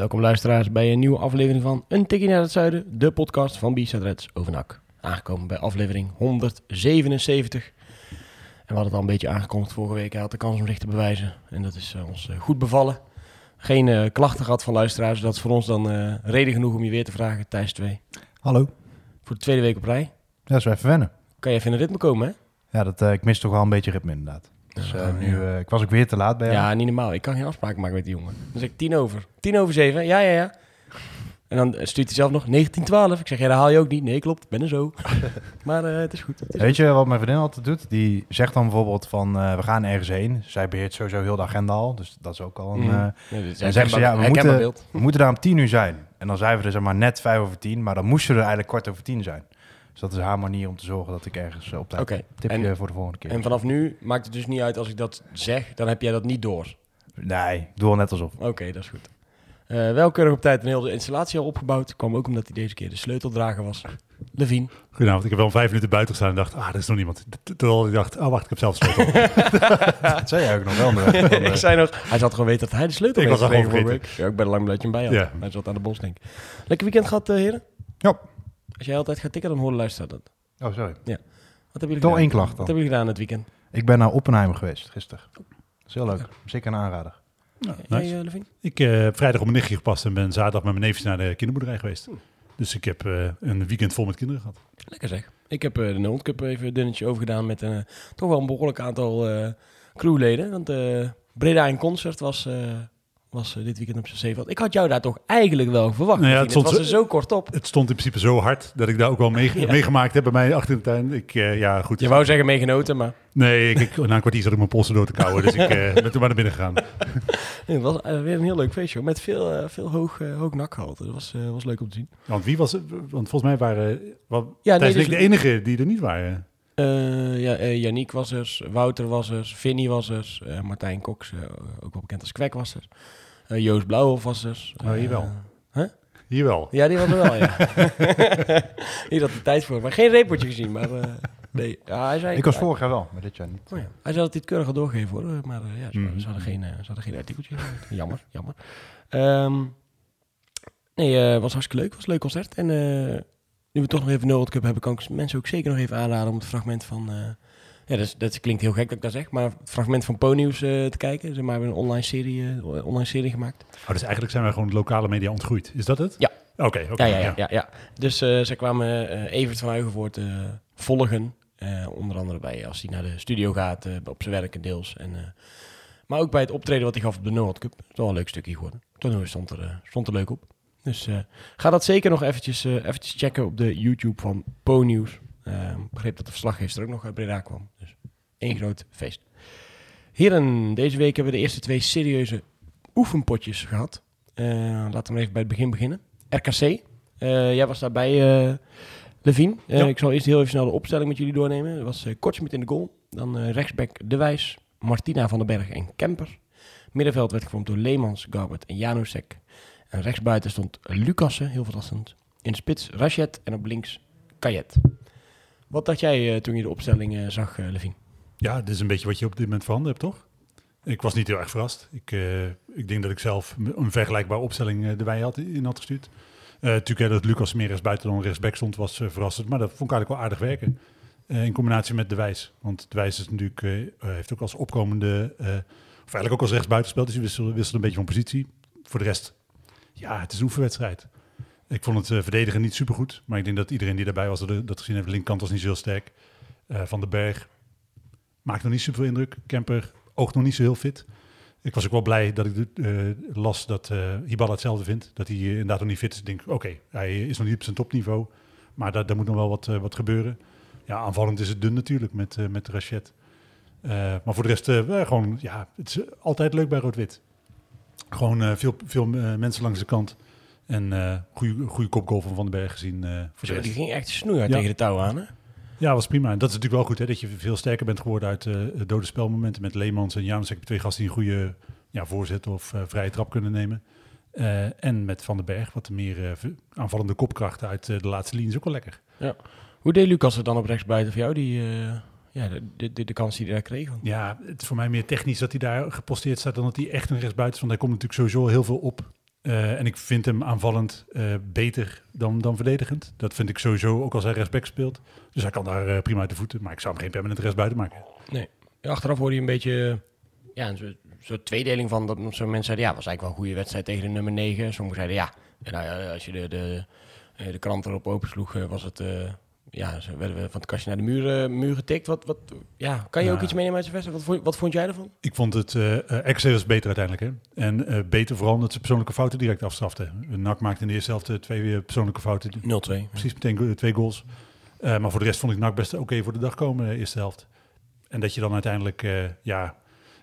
Welkom luisteraars bij een nieuwe aflevering van Een Tikkie naar het Zuiden, de podcast van B-Side Reds over NAC. Aangekomen bij aflevering 177. En we hadden het al een beetje aangekondigd vorige week. Hij had de kans om zich te bewijzen. En dat is eh, ons eh, goed bevallen. Geen eh, klachten gehad van luisteraars. Dat is voor ons dan reden genoeg om je weer te vragen, Thijs 2. Hallo. Voor de tweede week op rij. Ja, dat is wel even wennen. Kan je even in een ritme komen, hè? Ja, dat, ik mis toch wel een beetje ritme inderdaad. Dus eh, nu, eh, ik was ook weer te laat bij jou. Ja, niet normaal. Ik kan geen afspraken maken met die jongen. Dan zeg ik tien over. Tien over zeven. Ja, ja, ja. En dan stuurt hij zelf nog 1912. Ik zeg, ja, dat haal je ook niet. Nee, klopt. Ben er zo. maar eh, het is goed. Het is Weet je wat mijn vriendin altijd doet? Die zegt dan bijvoorbeeld van, eh, we gaan ergens heen. Zij beheert sowieso heel de agenda al, dus dat is ook al een... Mm. eh, Ja, en zeggen ze, ja, we moeten, we moeten daar om tien uur zijn. En dan zijn we er zeg maar net vijf over tien, maar dan moesten we er eigenlijk kwart over tien zijn. Dus dat is haar manier om te zorgen dat ik ergens eh, op tijd... Oké. Tipje En- voor de volgende keer. En vanaf nu maakt het dus niet uit als ik dat zeg, dan heb jij dat niet door. Nee, ik doe al net alsof. Oké, dat is goed. Eh wel keurig op tijd een hele installatie al opgebouwd. Kwam ook omdat hij deze keer de sleuteldrager was. Levien. Goedenavond, ik heb wel vijf minuten buiten gestaan en dacht, ah, er is nog niemand. Terwijl ik dacht, oh wacht, ik heb zelf de sleutel. Dat zei jij ook nog wel. ik zei nog, hij zat gewoon weten dat hij de sleutel Ik heeft was al gewoon. Ja, ik ben lang blij dat je hem bij had. Ja. Hij zat aan de bos, denk ik. Lekker weekend gehad, eh, heren? Ja. Als jij altijd gaat tikken, dan horen luisteren dat. Oh, sorry. Wat hebben jullie Toch gedaan? één klacht Wat dan. hebben jullie gedaan het weekend? Ik ben naar Oppenheimer geweest gisteren. Dat is heel leuk. Zeker een aanrader. Ja, Jij, nice. eh? Ik heb vrijdag op mijn nichtje gepast en ben zaterdag met mijn neefjes naar de kinderboerderij geweest. Dus ik heb eh, een weekend vol met kinderen gehad. Lekker zeg. Ik heb eh, de Noord Cup even een dunnetje overgedaan met een, toch wel een behoorlijk aantal eh, crewleden. Want eh, Breda in Concert was, eh, was eh, dit weekend op zijn zeven. Ik had jou daar toch eigenlijk wel verwacht. Nou ja, het het was stond er zo kort op. Het stond in principe zo hard dat ik daar ook wel mee, Ja. meegemaakt heb bij mij achter de tuin. Ik, eh, ja, goed. Je wou zeggen meegenoten, maar Nee, ik, ik, na een kwartier zat ik mijn polsen door te kauwen, dus ik eh, ben toen maar naar binnen gegaan. nee, het was weer een heel leuk feestje. Met veel, veel hoog, hoog nakgehalte. Dat was, was leuk om te zien. Want wie was het? Want volgens mij waren wel, Ja, nee, dus- de enige die er niet waren. Eh ja, Yannick was er, Wouter was er, Vinnie was er, Martijn Cox, eh, ook wel bekend als Kwek was er. Eh, Joost Blauwhof was er. Oh, hier wel. Eh, Hier wel. Ja, die was er wel, ja. Hier had de tijd voor. Maar geen reportje gezien, maar eh, nee. Ja, hij zei, Ik was vorig jaar wel, maar dit jaar niet. Oh ja. Hij zei dat hij het keurig had doorgegeven hoor. Maar ja, ze, Mhm. ze hadden geen, eh, ze hadden geen artikeltje. jammer, jammer. Ehm, nee, het was hartstikke leuk. Het was een leuk concert. En eh, nu we toch nog even de World Cup hebben, kan ik mensen ook zeker nog even aanraden om het fragment van... ja, dat, is- dat klinkt heel gek dat ik dat zeg, maar het fragment van Ponyus eh te kijken. Ze hebben een online serie, eh, online serie gemaakt. Oh, dus eigenlijk zijn wij gewoon lokale media ontgroeid. Is dat het? Ja. Oké, oké. Ja, ja, ja, ja, ja. Dus eh zij kwamen Evert van Huigenvoort volgen. Onder andere bij als hij naar de studio gaat, op zijn werk en deels. En, maar ook bij het optreden wat hij gaf op de Noord Cup. Dat is wel een leuk stukje geworden. Toen stond er, stond er leuk op. Dus ga dat zeker nog eventjes, eventjes checken op de YouTube van Po News. Eh, Ik begreep dat de verslaggever ook nog uit Breda kwam. Dus één groot feest. Heren, deze week hebben we de eerste twee serieuze oefenpotjes gehad. Eh, laten we maar even bij het begin beginnen. RKC. Eh, jij was daarbij, eh. Eh, Ja. Ik zal eerst heel even snel de opstelling met jullie doornemen. Er was uh, Kortsmit in de goal. Dan eh, rechtsback De Wijs, Martina van den Berg en Kemper. Middenveld werd gevormd door Leemans, Garbert en Janusek. En rechtsbuiten stond Lucassen, heel verrassend. In de spits Rachet en op links Kajet. Wat dacht jij eh, toen je de opstelling eh, zag, eh, Levien? Ja, dit is een beetje wat je op dit moment voorhanden hebt, toch? Ik was niet heel erg verrast. Ik, ik denk dat ik zelf een vergelijkbare opstelling eh, erbij had, in had gestuurd. Natuurlijk hè, dat Lucas meer rechts buiten dan rechtsback stond, was verrassend. Maar dat vond ik eigenlijk wel aardig werken. In combinatie met De Wijs. Want De Wijs is natuurlijk, heeft ook als opkomende, of eigenlijk ook als rechtsbuiten gespeeld. Dus hij wisselt een beetje van positie. Voor de rest, ja, het is een oefenwedstrijd. Ik vond het eh, verdedigen niet supergoed. Maar ik denk dat iedereen die daarbij was, dat, dat gezien heeft. De linkerkant was niet zo heel sterk. Eh, van den Berg maakt nog niet zoveel indruk. Kemper oogt nog niet zo heel fit. Ik was ook wel blij dat ik eh, las dat Hibala hetzelfde vindt. Dat hij inderdaad nog niet fit is. Ik denk, oké, hij is nog niet op zijn topniveau. Maar daar, moet nog wel wat, wat gebeuren. Ja, aanvallend is het dun natuurlijk met, met Rachet. Maar voor de rest, gewoon, ja, het is altijd leuk bij Rood-Wit. Gewoon veel, veel mensen langs de kant. En eh goede, goede kopgoal van Van den Berg gezien. eh, voor Zo, die ging echt snoeihard Ja. tegen de touw aan, hè? Ja, was prima. En dat is natuurlijk wel goed, hè, dat je veel sterker bent geworden uit eh, dode spelmomenten. Met Leemans en Janus heb je twee gasten die een goede ja, voorzet of vrije trap kunnen nemen. En met Van den Berg, wat meer aanvallende kopkrachten uit de laatste linie is ook wel lekker. Hoe deed Lucas er dan op rechtsbuiten voor jou, die, ja, de, de, de, kans die hij daar kreeg? Ja, het is voor mij meer technisch dat hij daar geposteerd staat dan dat hij echt een rechtsbuiten is. Want hij komt natuurlijk sowieso heel veel op. Eh, en ik vind hem aanvallend eh, beter dan, dan verdedigend. Dat vind ik sowieso, ook als hij rechtsback speelt. Dus hij kan daar eh, prima uit de voeten. Maar ik zou hem geen permanent rechtsbuiten maken. Ja, achteraf hoorde je een beetje ja, een soort, tweedeling van dat mensen zeiden, ja, was eigenlijk wel een goede wedstrijd tegen de nummer 9. Sommigen zeiden, ja, en nou als je de, de, de krant erop opensloeg, was het, ja, ze werden we van het kastje naar de muur, eh, muur getikt. Wat, wat, ja, kan je ook iets meenemen uit zijn wedstrijd? Wat vond, wat vond jij ervan? Ik vond het eh eh, Excelsior was beter uiteindelijk. Hè? En eh, beter vooral omdat ze persoonlijke fouten direct afstraften. NAC maakte in de eerste helft eh, twee eh, persoonlijke fouten. 0-2. Precies meteen go- twee goals. Eh, maar voor de rest vond ik NAC best oké voor de dag komen, de eerste helft. En dat je dan uiteindelijk eh, ja,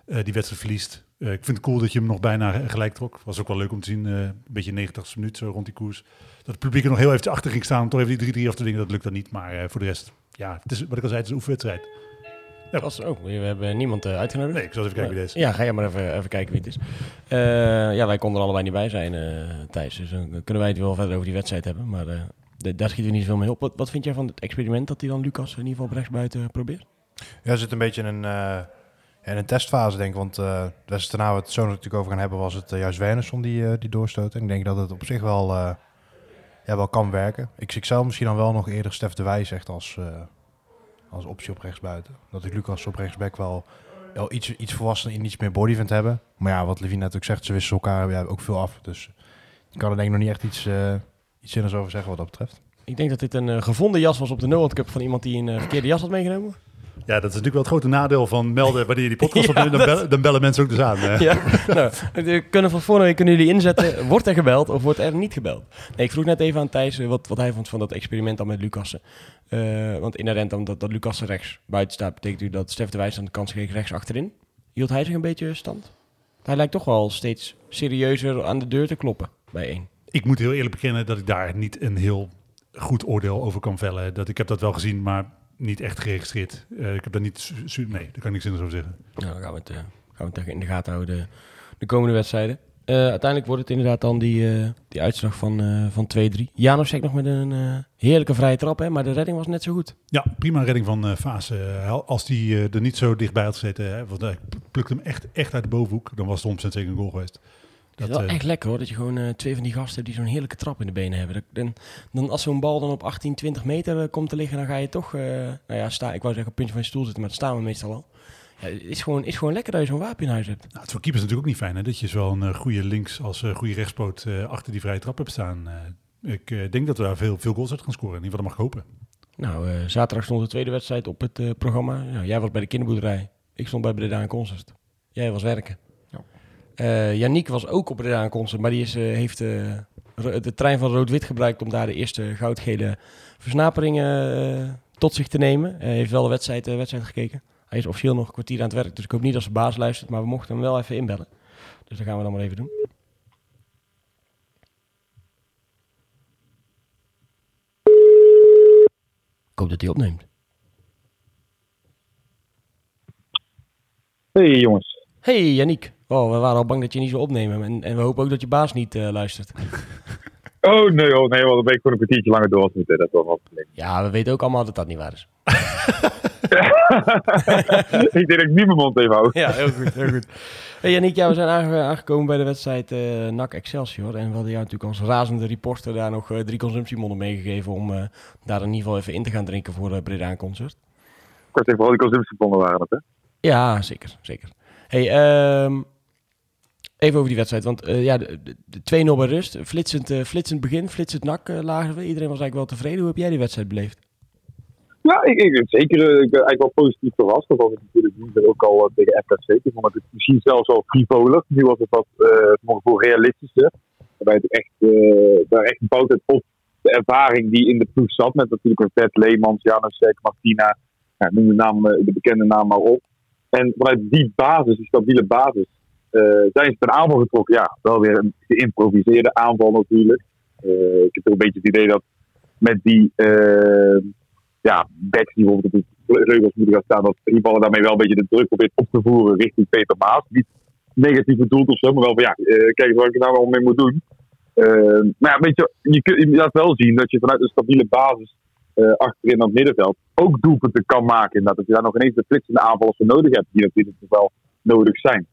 eh, die wedstrijd verliest. Eh, ik vind het cool dat je hem nog bijna gelijk trok. Was ook wel leuk om te zien, eh, een beetje 90 minuut zo rond die koers. Dat het publiek er nog heel even achter ging staan om toch even die 3-3 af te dingen. Dat lukt dan niet. Maar eh, voor de rest, ja, het is, wat ik al zei, het is een oefenwedstrijd. Dat was ook. We hebben niemand uitgenodigd. Nee, ik zal even kijken wie deze is. Ja, ga jij maar even, even kijken wie het is. Eh, ja, wij konden er allebei niet bij zijn, eh Thijs. Dus dan kunnen wij het wel verder over die wedstrijd hebben. Maar eh, de- daar schieten we niet zoveel mee op. Wat, wat vind jij van het experiment dat hij dan Lucas in ieder geval op rechtsbuiten probeert? Ja, er zit een beetje in een, eh, in een testfase, denk ik. Want eh de wedstrijd daarna, we het zo natuurlijk over gaan hebben, was het eh, juist Wernersson die, eh, die doorstoot. En ik denk dat het op zich wel, eh, ja, wel kan werken. Ik zie zelf misschien dan wel nog eerder Stef de Wijs echt als, eh, als optie op rechtsbuiten. Dat ik Lucas op rechtsback wel, wel iets, iets volwassen en iets meer body vind hebben. Maar ja, wat Levine net ook zegt, ze wisselen elkaar ja, ook veel af. Dus ik kan er denk ik nog niet echt iets, eh iets zinnigs over zeggen wat dat betreft. Ik denk dat dit een eh, gevonden jas was op de Noord Cup van iemand die een eh, verkeerde jas had meegenomen. Ja, dat is natuurlijk wel het grote nadeel van melden wanneer je die podcast Ja, opneemt. Dan, bellen, dan bellen mensen ook dus aan. Ja, nou, we kunnen van week kunnen jullie inzetten. Wordt er gebeld of wordt er niet gebeld? Nee, ik vroeg net even aan Thijs eh, wat, wat hij vond van dat experiment dan met Lucassen. Eh, want inherent omdat dat Lucassen rechts buiten staat, betekent u dat Stef de Wijs aan de kans kreeg rechts achterin. Hield hij zich een beetje stand? Hij lijkt toch wel steeds serieuzer aan de deur te kloppen bij één. Ik moet heel eerlijk bekennen dat ik daar niet een heel goed oordeel over kan vellen. Dat, ik heb dat wel gezien, maar niet echt geregistreerd. Eh, ik heb daar niet... Nee, daar kan ik niks zinnigs over zeggen. Nou, dan gaan we het, eh, gaan we het in de gaten houden de, de komende wedstrijden. Eh, uiteindelijk wordt het inderdaad dan die, eh, die uitslag van, eh van 2-3. Janosek nog met een eh, heerlijke vrije trap, hè, maar de redding was net zo goed. Ja, prima redding van eh Fase. Eh, als die eh, er niet zo dichtbij had gezeten, hè, want hij plukt hem echt, echt uit de bovenhoek, dan was het 100% zeker een goal geweest. Dat is wel eh, echt lekker hoor, dat je gewoon eh, twee van die gasten die zo'n heerlijke trap in de benen hebben. Dat- Dan, dan als zo'n bal dan op 18, 20 meter eh, komt te liggen, dan ga je toch, nou ja, sta, ik wou zeggen op puntje van je stoel zitten, maar dat staan we meestal al. Ja, het is gewoon, is gewoon lekker dat je zo'n wapen in huis hebt. nou, het is voor keepers natuurlijk ook niet fijn, hè, dat je zowel een eh, goede links als goede rechtspoot achter die vrije trap hebt staan. Ik denk dat we daar veel, veel goals uit gaan scoren. In ieder geval, dat mag ik hopen. Nou, zaterdag stond de tweede wedstrijd op het programma. Nou, jij was bij de kinderboerderij. Ik stond bij Breda en Concert. Jij was werken. Eh, Yannick was ook op en Concert, maar die is, eh, heeft eh, de trein van rood-wit gebruikt om daar de eerste goudgele versnaperingen tot zich te nemen. Hij heeft wel de wedstrijd, wedstrijd gekeken. Hij is officieel nog een kwartier aan het werk, dus ik hoop niet dat zijn baas luistert, maar we mochten hem wel even inbellen. Dus dat gaan we dan maar even doen. Ik hoop dat hij opneemt. Hey jongens. Hey Yannick. Oh, we waren al bang dat je niet zou opnemen. En, en we hopen ook dat je baas niet eh, luistert. Oh nee hoor, nee hoor, dan ben ik gewoon een kwartiertje langer door als. Dat is wel. Ja, we weten ook allemaal dat dat niet waar is. ik denk dat ik niet mijn mond even hou. Ja, heel goed, heel goed. Hey Yannick, ja, we zijn aange- aangekomen bij de wedstrijd eh NAC Excelsior. En we hadden jou natuurlijk als razende reporter daar nog eh, drie consumptiemonden meegegeven om daar in ieder geval even in te gaan drinken voor de Breda Concert. Ik was even vooral die consumptiebonnen waren het hè. Ja, zeker, zeker. Hey, ehm, even over die wedstrijd. Want eh, ja, de, de, de 2-0 bij rust. Flitsend, eh, flitsend begin, flitsend NAC eh, lagen we. Iedereen was eigenlijk wel tevreden. Hoe heb jij die wedstrijd beleefd? Ja, ik, ik, zeker. Ik ben eigenlijk wel positief verrast. Dat was ik natuurlijk niet ook al tegen FKC. Ik het misschien zelfs wel frivolig. Nu was het wat voor realistischer. Waarbij het echt, daar echt werd op de ervaring die in de ploeg zat. Met natuurlijk een vet Leemans, Janusek, Martina. Ja, noem de, naam, de bekende naam maar op. En vanuit die basis, die stabiele basis, zijn ze ten aanval getrokken? Ja, wel weer een geïmproviseerde aanval natuurlijk. Eh, ik heb toch een beetje het idee dat met die eh, ja, backs die bijvoorbeeld op de vleugels moeten gaan staan, dat Rivallen daarmee wel een beetje de druk probeert op te voeren richting Peter Maas. Niet negatief bedoeld of zo, maar wel van ja, eh, kijk wat ik er nou mee moet doen. Eh, maar ja, weet je, je, kun- je laat wel zien dat je vanuit een stabiele basis eh, achterin het middenveld ook doelpunten kan maken. Dat je daar nog ineens de flitsende aanvallers voor nodig hebt, die natuurlijk wel nodig zijn.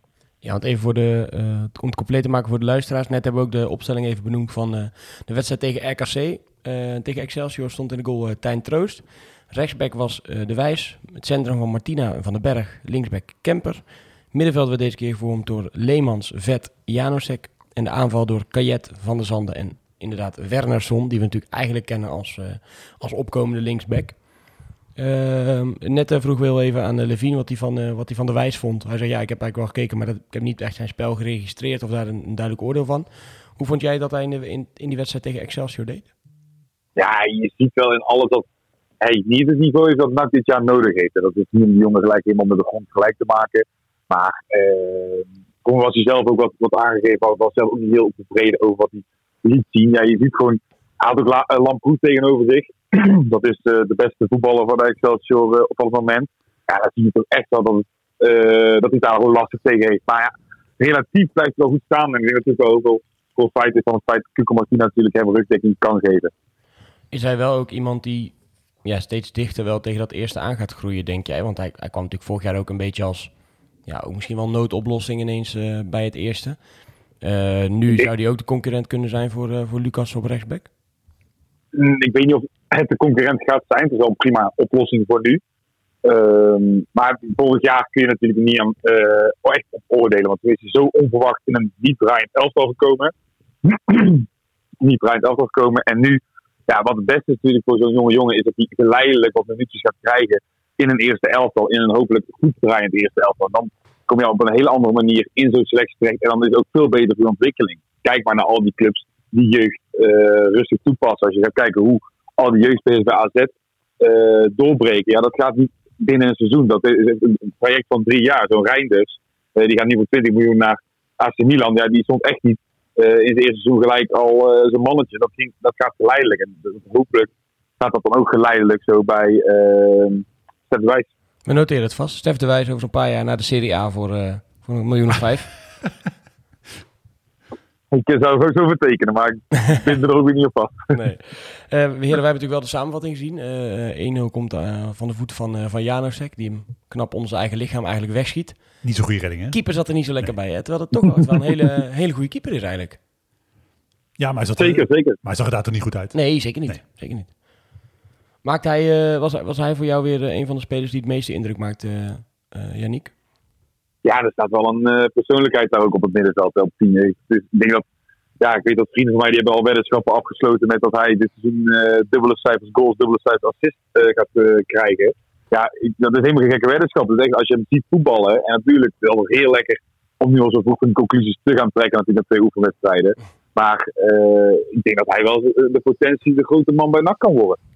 Ja, want even voor de, eh, om het compleet te maken voor de luisteraars. Net hebben we ook de opstelling even benoemd van eh, de wedstrijd tegen RKC. Eh, tegen Excelsior stond in de goal Tijn Troost. Rechtsback was De Wijs. Het centrum van Martina en van den Berg. Linksback Kemper. Middenveld werd deze keer gevormd door Leemans, Vet, Janosek. En de aanval door Kajet, Van der Zanden en inderdaad Wernersson. Die we natuurlijk eigenlijk kennen als, als opkomende linksback. Ehm, net eh, vroeg Wil even aan uh, Levine wat hij van, eh, wat van de wijs vond. Hij zei, ja, ik heb eigenlijk wel gekeken, maar dat, ik heb niet echt zijn spel geregistreerd of daar een, duidelijk oordeel van. Hoe vond jij dat hij in, in, die wedstrijd tegen Excelsior deed? Ja, je ziet wel in alles dat hij niet het niveau is dat NAC dit jaar nodig heeft. Dat is niet om die jongen gelijk helemaal met de grond gelijk te maken. Maar eh toen was hij zelf ook wat, wat aangegeven. Hij was zelf ook niet heel tevreden over wat hij liet zien. Ja, je ziet gewoon, hij had ook La, uh, Lamproes tegenover zich. dat is uh, de beste voetballer van Excelsior uh, op dat moment. Ja, dan zie je toch echt wel dat, het, dat hij daar gewoon lastig tegen heeft. Maar ja, relatief blijft het wel goed staan. En ik denk natuurlijk wel ook voor feit is van het feit dat Cuco Martina natuurlijk hem rugdekking kan geven. Is hij wel ook iemand die ja, steeds dichter wel tegen dat eerste aan gaat groeien, denk jij? Want hij, hij kwam natuurlijk vorig jaar ook een beetje als, ja, ook misschien wel noodoplossing ineens uh, bij het eerste. Uh, nu zou hij ook de concurrent kunnen zijn voor, uh, voor Lucas op rechtsback? Ik weet niet of het de concurrent gaat zijn. Het is wel een prima oplossing voor nu. Uh, maar volgend jaar kun je natuurlijk niet aan, echt op oordelen. Want er is zo onverwacht in een niet draaiend elftal gekomen. niet draaiend elftal gekomen. En nu ja, wat het beste is natuurlijk voor zo'n jonge jongen is dat hij geleidelijk wat minuutjes gaat krijgen in een eerste elftal, in een hopelijk goed draaiend eerste elftal. Dan kom je op een hele andere manier in zo'n selectie terecht en dan is het ook veel beter voor je ontwikkeling. Kijk maar naar al die clubs die jeugd rustig toepassen. Als je gaat kijken hoe al die jeugdspelers bij AZ uh, doorbreken, ja, dat gaat niet binnen een seizoen. Dat is een traject van drie jaar. Zo'n Reinders, uh, die gaat niet voor 20 miljoen naar AC Milan. Ja, die stond echt niet uh, in het eerste seizoen gelijk al uh, zijn mannetje. Dat, ging, dat gaat geleidelijk. En dus hopelijk gaat dat dan ook geleidelijk zo bij uh, Stef de Wijs. We noteren het vast. Stef de Wijs over een paar jaar naar de Serie A voor, uh, voor een miljoen of vijf. ik zou het ook zo vertekenen, maar ik vind er ook weer niet op vast. nee. Uh, heren, wij hebben natuurlijk wel de samenvatting gezien. Uh, 1-0 komt van de voet van, van Janosek, die hem knap onder zijn eigen lichaam eigenlijk wegschiet. Niet zo'n goede redding, hè? Keeper zat er niet zo lekker nee. bij, hè? terwijl het toch wel, wel een hele, hele goede keeper is eigenlijk. Ja, maar hij zat zeker, er, zeker. Maar hij zag er daar toch niet goed uit? Nee, zeker niet. Nee. Zeker niet. Maakt hij, uh, was, was hij voor jou weer uh, een van de spelers die het meeste indruk maakte, uh, Yannick? Ja, er staat wel een uh, persoonlijkheid daar ook op het middenveld op 10. Dus ik denk dat, ja, ik weet dat vrienden van mij die hebben al weddenschappen afgesloten met dat hij dit seizoen uh, dubbele cijfers goals, dubbele cijfers assist uh, gaat krijgen. Ja, ik, dat is helemaal geen gekke weddenschap. Dus als je hem ziet voetballen, en natuurlijk wel heel lekker om nu al zo vroeg van conclusies te gaan trekken natuurlijk naar twee oefenwedstrijden. Maar ik denk dat hij wel de potentie de grote man bij NAC kan worden.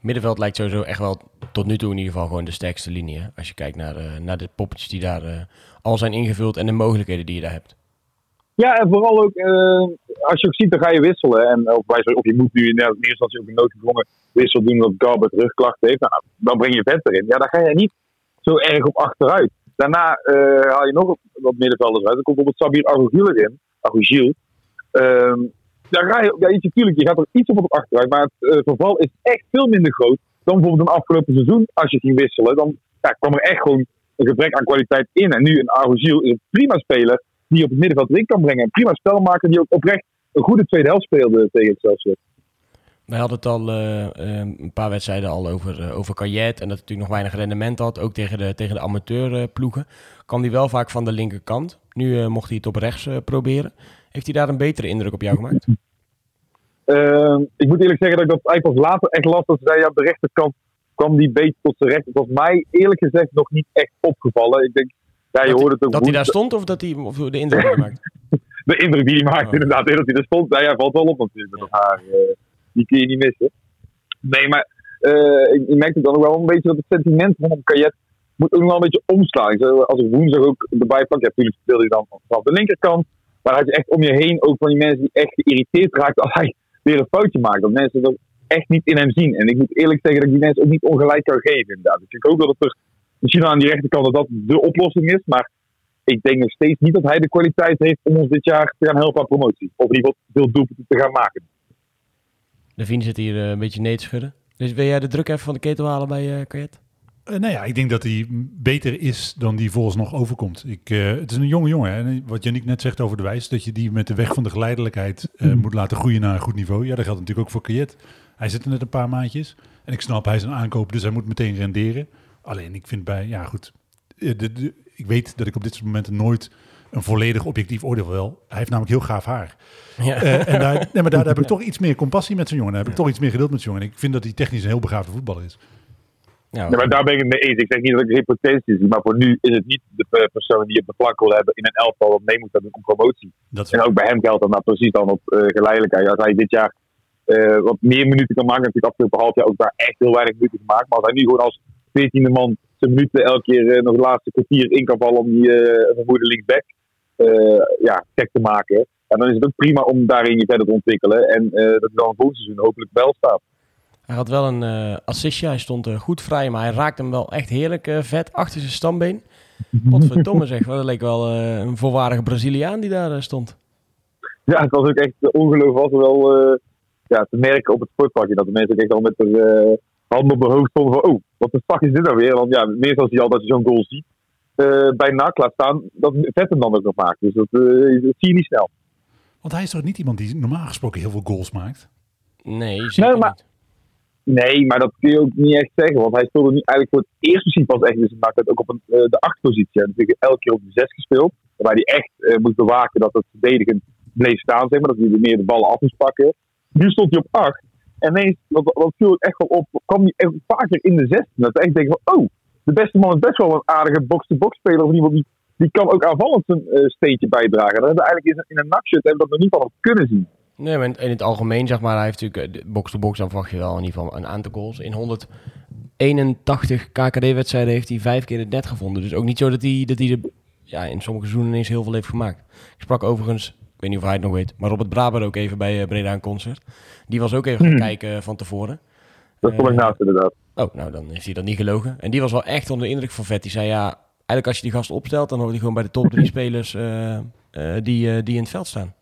Middenveld lijkt sowieso echt wel tot nu toe in ieder geval gewoon de sterkste linie. Als je kijkt naar, uh, naar de poppetjes die daar uh, al zijn ingevuld en de mogelijkheden die je daar hebt. Ja, en vooral ook uh, als je ook ziet, dan ga je wisselen. En of, of je moet nu in eerste instantie ook een noodgedwongen wissel doen omdat Garbert rugklachten heeft. Nou, dan breng je vet erin. Ja, dan ga je niet zo erg op achteruit. Daarna haal je nog wat middenvelders uit. Dan komt bijvoorbeeld Sabir Agogiel erin. Agogiel. Um, dan ga je, ja, natuurlijk, je gaat er iets op op achteruit, maar het uh, verval is echt veel minder groot dan bijvoorbeeld een afgelopen seizoen. Als je ging wisselen, dan ja, kwam er echt gewoon een gebrek aan kwaliteit in. En nu een Argogiel is een prima speler die op het middenveld erin kan brengen. Een prima spelmaker die ook oprecht een goede tweede helft speelde tegen Excelsior. Wij hadden het al uh, een paar wedstrijden al over, uh, over Kajet en dat natuurlijk nog weinig rendement had, ook tegen de, tegen de amateurploegen. Kwam hij wel vaak van de linkerkant. Nu mocht hij het op rechts proberen. Heeft hij daar een betere indruk op jou gemaakt? Uh, ik moet eerlijk zeggen dat ik dat eigenlijk pas later echt las. Dat ze zei, ja, op de rechterkant kwam die beter tot zijn recht. Het was mij eerlijk gezegd nog niet echt opgevallen. Ik denk, ja, je dat hoorde het ook Dat hij daar stond of dat hij of de indruk die hij maakt? de indruk die hij maakt, oh. inderdaad. Dat hij er stond, ja, valt wel op natuurlijk met dat haar. Uh, die kun je niet missen. Nee, maar uh, ik, ik merkte dan ook wel een beetje dat het sentiment rondom Kajet moet ook nog wel een beetje omslaan. Als ik woensdag ook erbij pak, ja, natuurlijk speelde hij dan vanaf de linkerkant. Maar had je echt om je heen ook van die mensen die echt geïrriteerd raakten als hij weer een foutje maakt. Dat mensen dat echt niet in hem zien. En ik moet eerlijk zeggen dat ik die mensen ook niet ongelijk kan geven inderdaad. Dus ik hoop dat het er misschien aan die rechterkant dat dat de oplossing is. Maar ik denk nog steeds niet dat hij de kwaliteit heeft om ons dit jaar te gaan helpen aan promotie. Of in ieder geval veel doelpunten te gaan maken. De Vien zit hier eh, een beetje nee te schudden. Dus wil jij de druk even van de ketel halen bij eh Kajet? Eh, nou ja, ik denk dat hij beter is dan die volgens nog overkomt. Ik, eh, het is een jonge jongen. Hè? En Wat Janiek net zegt over de wijs, dat je die met de weg van de geleidelijkheid eh, moet laten groeien naar een goed niveau. Ja, dat geldt natuurlijk ook voor Kajet. Hij zit er net een paar maandjes. En ik snap, hij is een aankoop, dus hij moet meteen renderen. Alleen, ik vind bij, ja goed, de, de- ik weet dat ik op dit soort momenten nooit een volledig objectief oordeel wil. Hij heeft namelijk heel gaaf haar. Ja. En daar, nee, maar daar, daar heb ik toch iets meer compassie met zo'n jongen. Daar heb ik toch iets meer geduld met zo'n jongen. En ik vind dat hij technisch een heel begaafde voetballer is. Ja, maar daar ben ik het mee eens. Ik zeg niet dat ik geen potentie zie, maar voor nu is het niet de eh, persoon die je op de plank wil hebben in een elftal dat mee moet hebben om promotie. Dat is En ook bij hem geldt dat nou precies dan op eh, geleidelijkheid. Als hij dit jaar eh, wat meer minuten kan maken, natuurlijk afgelopen half jaar ook daar echt heel weinig minuten gemaakt. Maar als hij nu gewoon als veertiende man zijn minuten elke keer nog de laatste kwartier in kan vallen om die eh vermoede linksback eh, ja, gek te maken. En dan is het ook prima om daarin je verder te ontwikkelen. En eh, dat hij dan volgend seizoen hopelijk wel staat. Hij had wel een eh, assistje, hij stond goed vrij, maar hij raakte hem wel echt heerlijk eh, vet achter zijn stambeen. Wat verdomme zeg, dat leek wel eh, een volwaardige Braziliaan die daar stond. Ja, het was ook echt ongelooflijk. Was wel eh, ja, te merken op het sportparkje. Dat de mensen ook echt al met de handen op de hoofd stonden van... Oh, wat de fuck is dit nou weer? Want ja, meestal zie je al dat je zo'n goal ziet. eh, bij NAC laat staan, dat vet hem dan ook nog maakt. Dus dat, eh, dat zie je niet snel. Want hij is toch niet iemand die normaal gesproken heel veel goals maakt? Nee, zeker maar- niet. Nee, maar dat kun je ook niet echt zeggen. Want hij speelde nu eigenlijk voor het eerst misschien pas echt in zijn uit ook op een, eh, de achtpositie. Heeft natuurlijk elke keer op de zes gespeeld. Waarbij hij echt eh, moest bewaken dat het verdedigend bleef staan. Zeg maar, dat hij meer de ballen af moest pakken. Nu stond hij op acht. En ineens, wat, wat viel ik echt wel op, kwam hij echt vaker in de 16. Dat ik echt denk van, oh, de beste man is best wel een aardige box-to-box speler. Of iemand die, die kan ook aanvallend zijn eh, steentje bijdragen. Dat hebben we eigenlijk in, een- een nakshot hebben we dat nog niet van kunnen zien. Nee, maar in, het algemeen zeg maar, hij heeft natuurlijk eh, de box-to-box, dan verwacht je wel in ieder geval een aantal goals. In 181 KKD-wedstrijden heeft hij vijf keer het net gevonden. Dus ook niet zo dat hij, dat hij de, ja, in sommige seizoenen ineens heel veel heeft gemaakt. Ik sprak overigens, ik weet niet of hij het nog weet, maar Robert Braber ook even bij eh, Breda een concert. Die was ook even gaan Hmm. kijken eh, van tevoren. Dat vond ik naast inderdaad. Oh, nou dan heeft hij dat niet gelogen. En die was wel echt onder de indruk van Vet. Die zei ja, eigenlijk als je die gast opstelt, dan hoort hij gewoon bij de top drie spelers die, die in het veld staan.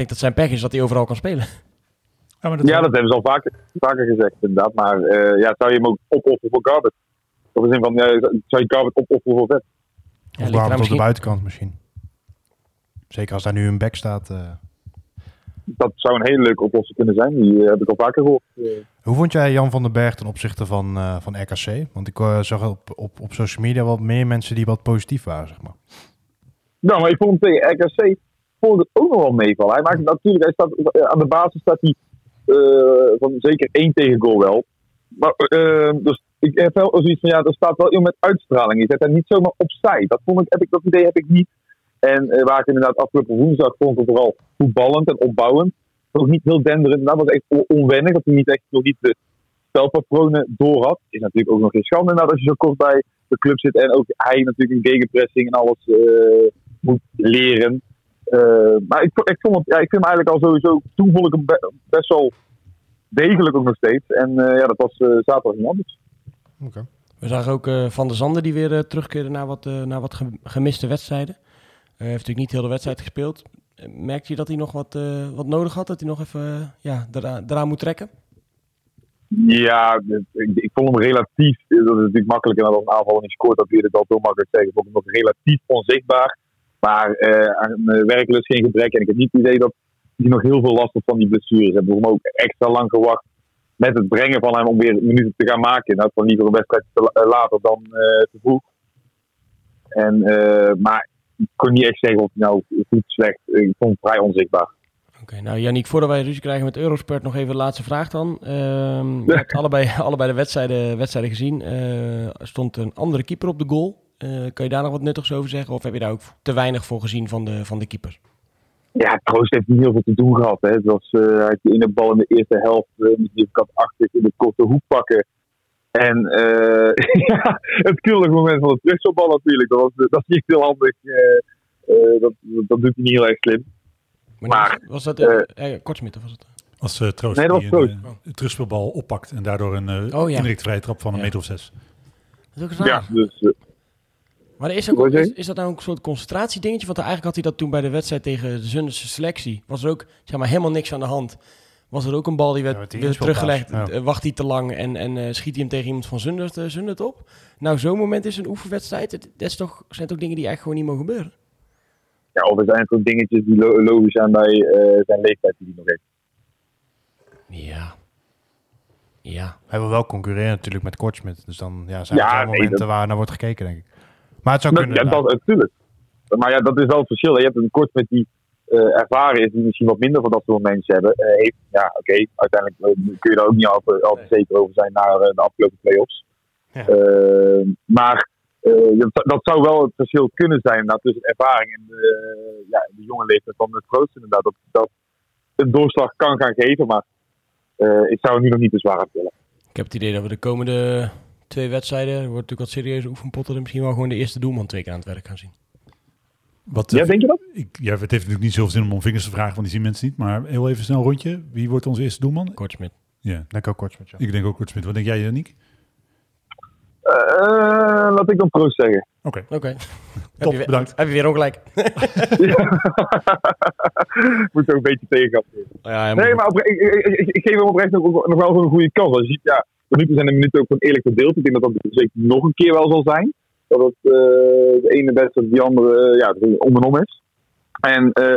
Ik denk dat zijn pech is dat hij overal kan spelen. Ja, maar dat Ja, dat hebben ze al vaker, vaker gezegd, inderdaad. Maar eh, ja, zou je hem ook opofferen voor Garbett? Of in zin van, ja, zou je Garbett opofferen voor Vet? Ja, Of Barber op de buitenkant misschien. Zeker als daar nu een back staat. eh. Dat zou een hele leuke oplossing kunnen zijn. Die eh, heb ik al vaker gehoord. Eh, Hoe vond jij Jan van den Berg ten opzichte van, eh, van RKC? Want ik eh, zag op, op, op social media wat meer mensen die wat positief waren, zeg maar. Nou, maar ik vond hem tegen RKC ik het ook nog wel meevallen. Hij maakt natuurlijk, hij staat, eh, aan de basis staat hij eh, van zeker één tegengoal wel. Maar eh, dus ik heb wel zoiets van, ja, er staat wel iemand met uitstraling. Je zet hem niet zomaar opzij. Dat, vond ik, heb ik, dat idee heb ik niet. En waar ik inderdaad afgelopen woensdag vond ik vooral voetballend en opbouwend. Ook niet heel denderend. Dat was echt on- onwennig. Dat hij niet echt nog niet de spelpatronen door had. Is natuurlijk ook nog geen schande inderdaad als je zo kort bij de club zit. En ook hij natuurlijk een gegenpressing en alles moet leren. Eh, maar ik, ik, vond het, ja, ik vind hem eigenlijk al sowieso. Toen vond ik hem be- best wel degelijk ook nog steeds. En eh, ja, dat was eh, zaterdag niet anders. We zagen ook Van der Zanden die weer terugkeerde naar wat, naar wat ge- gemiste wedstrijden. Hij heeft natuurlijk niet heel de wedstrijd gespeeld. Merkte je dat hij nog wat, wat nodig had? Dat hij nog even ja, eraan, eraan moet trekken? Ja, ik, ik vond hem relatief. Dat is natuurlijk makkelijker dan als een aanval niet scoort. Dat wil ik al heel makkelijk zeggen. Ik vond hem nog relatief onzichtbaar. Maar eh aan werklust geen gebrek. En ik heb niet het idee dat hij nog heel veel last had van die blessures. Ze hebben hem ook extra lang gewacht met het brengen van hem om weer minuten te gaan maken. Nou, van liever een wedstrijd eh, later dan eh, te vroeg. En, maar ik kon niet echt zeggen of hij nou goed slecht. Ik vond hem vrij onzichtbaar. Oké, nou Yannick, voordat wij ruzie krijgen met Eurosport, nog even de laatste vraag dan. Ehm, je hebt allebei, allebei de wedstrijden, wedstrijden gezien. Er stond een andere keeper op de goal. Eh, kan je daar nog wat nuttigs over zeggen? Of heb je daar ook te weinig voor gezien van de, van de keeper? Ja, Troost heeft niet heel veel te doen gehad. Hè. Het was, eh, hij had die ene bal in de eerste helft, uh, met die kant achter in de korte hoek pakken. En eh, ja, het knullige moment van het terugspelbal natuurlijk. Dat, was, dat is niet heel handig. eh, eh, dat, dat doet hij niet heel erg slim. Maar, was dat eh eh, Kortsmit of was het? Als eh Troost Nee, dat die was een, Troost. eh, een terugspelbal oppakt en daardoor een uh, Oh, ja. indirecte vrije trap van een Ja. meter of zes. Dat is ook raar. Ja, dus eh, Maar is, ook, is, is dat nou ook een soort concentratiedingetje? Want eigenlijk had hij dat toen bij de wedstrijd tegen de Zunderse selectie. Was er ook zeg maar, helemaal niks aan de hand. Was er ook een bal die werd, Ja, teruggelegd. ja. eh, Wacht hij te lang en, en eh, schiet hij hem tegen iemand van Zundert, eh, Zundert op? Nou, zo'n moment is een oefenwedstrijd. Het, dat is toch, zijn toch dingen die eigenlijk gewoon niet mogen gebeuren? ja, of er zijn ook dingetjes die lo- logisch zijn bij eh, zijn leeftijd die hij nog heeft. Ja. Ja. Hij wil wel concurreren natuurlijk met Kortsmit. Dus dan ja, zijn Ja, er nee, momenten dat- waar naar wordt gekeken, denk ik. Maar het zou kunnen. ja, dat, natuurlijk. Maar ja, dat is wel het verschil. Je hebt een kort met die eh, ervaren is, die misschien wat minder van dat soort mensen hebben. eh, heeft, ja, oké, uiteindelijk eh, kun je daar ook niet altijd, altijd zeker over zijn na eh, de afgelopen play-offs. Ja. Eh, maar eh, dat, dat zou wel het verschil kunnen zijn inderdaad, tussen ervaring en de, ja, de jonge leeftijd van het Troost. Inderdaad, dat, dat een doorslag kan gaan geven, maar eh, ik zou het nu nog niet te zwaar aan tillen. Ik heb het idee dat we de komende twee wedstrijden, er wordt natuurlijk wat serieuze oefenpotten, en misschien wel gewoon de eerste doelman twee keer aan het werk gaan zien. Wat, Ja, denk je dat? ik, ja, het heeft natuurlijk niet zoveel zin om om vingers te vragen, want die zien mensen niet. Maar heel even snel rondje. Wie wordt onze eerste doelman? Kortsmit. Ja, Denk ik ook Kortsmit, ja. ik denk ook Kort Smit. Wat denk jij, Janiek? Eh, laat ik dan Troost zeggen. Oké, Oké. Heb top, je weer- bedankt. Heb je weer ongelijk? Moet ook een beetje tegengaan. Ja, Nee, moet- maar ik, ik, ik, ik geef hem oprecht nog, nog wel een goede kans. Als je ziet, ja, de minuten zijn de minuten ook gewoon eerlijk verdeeld. Ik denk dat dat zeker nog een keer wel zal zijn. Dat het eh, de ene beste die andere eh, ja, om en om is. En eh,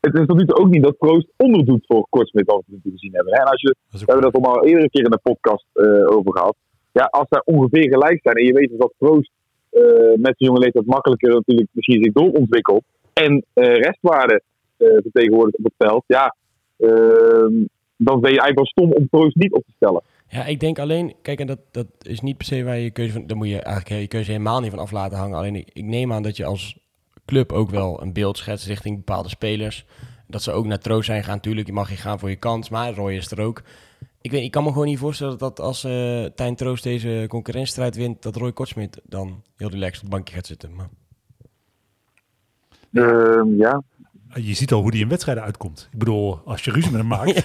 het is tot nu toe ook niet dat Proost onderdoet voor Kortsmit, wat we gezien hebben. En als je, we hebben dat al eerder een keer in de podcast eh, over gehad. Ja, als zij ongeveer gelijk zijn en je weet dus dat Proost eh, met zijn jonge leeftijd makkelijker natuurlijk misschien zich doorontwikkelt. En eh, restwaarde eh, vertegenwoordigt op het veld. Ja, Ehm, dan ben je eigenlijk wel stom om Proost niet op te stellen. Ja, ik denk alleen, kijk, en dat, dat is niet per se waar je keuze van, daar moet je eigenlijk je keuze helemaal niet van af laten hangen. Alleen ik, ik neem aan dat je als club ook wel een beeld schetst richting bepaalde spelers. Dat ze ook naar troost zijn gaan, natuurlijk, je mag je gaan voor je kans, maar Roy is er ook. Ik, weet, ik kan me gewoon niet voorstellen dat als eh Tijn Troost deze concurrentiestrijd wint, dat Roy Kortsmit dan heel relaxed op het bankje gaat zitten. Maar, Ehm, ja. Je ziet al hoe die in wedstrijden uitkomt. Ik bedoel, als je ruzie met hem maakt,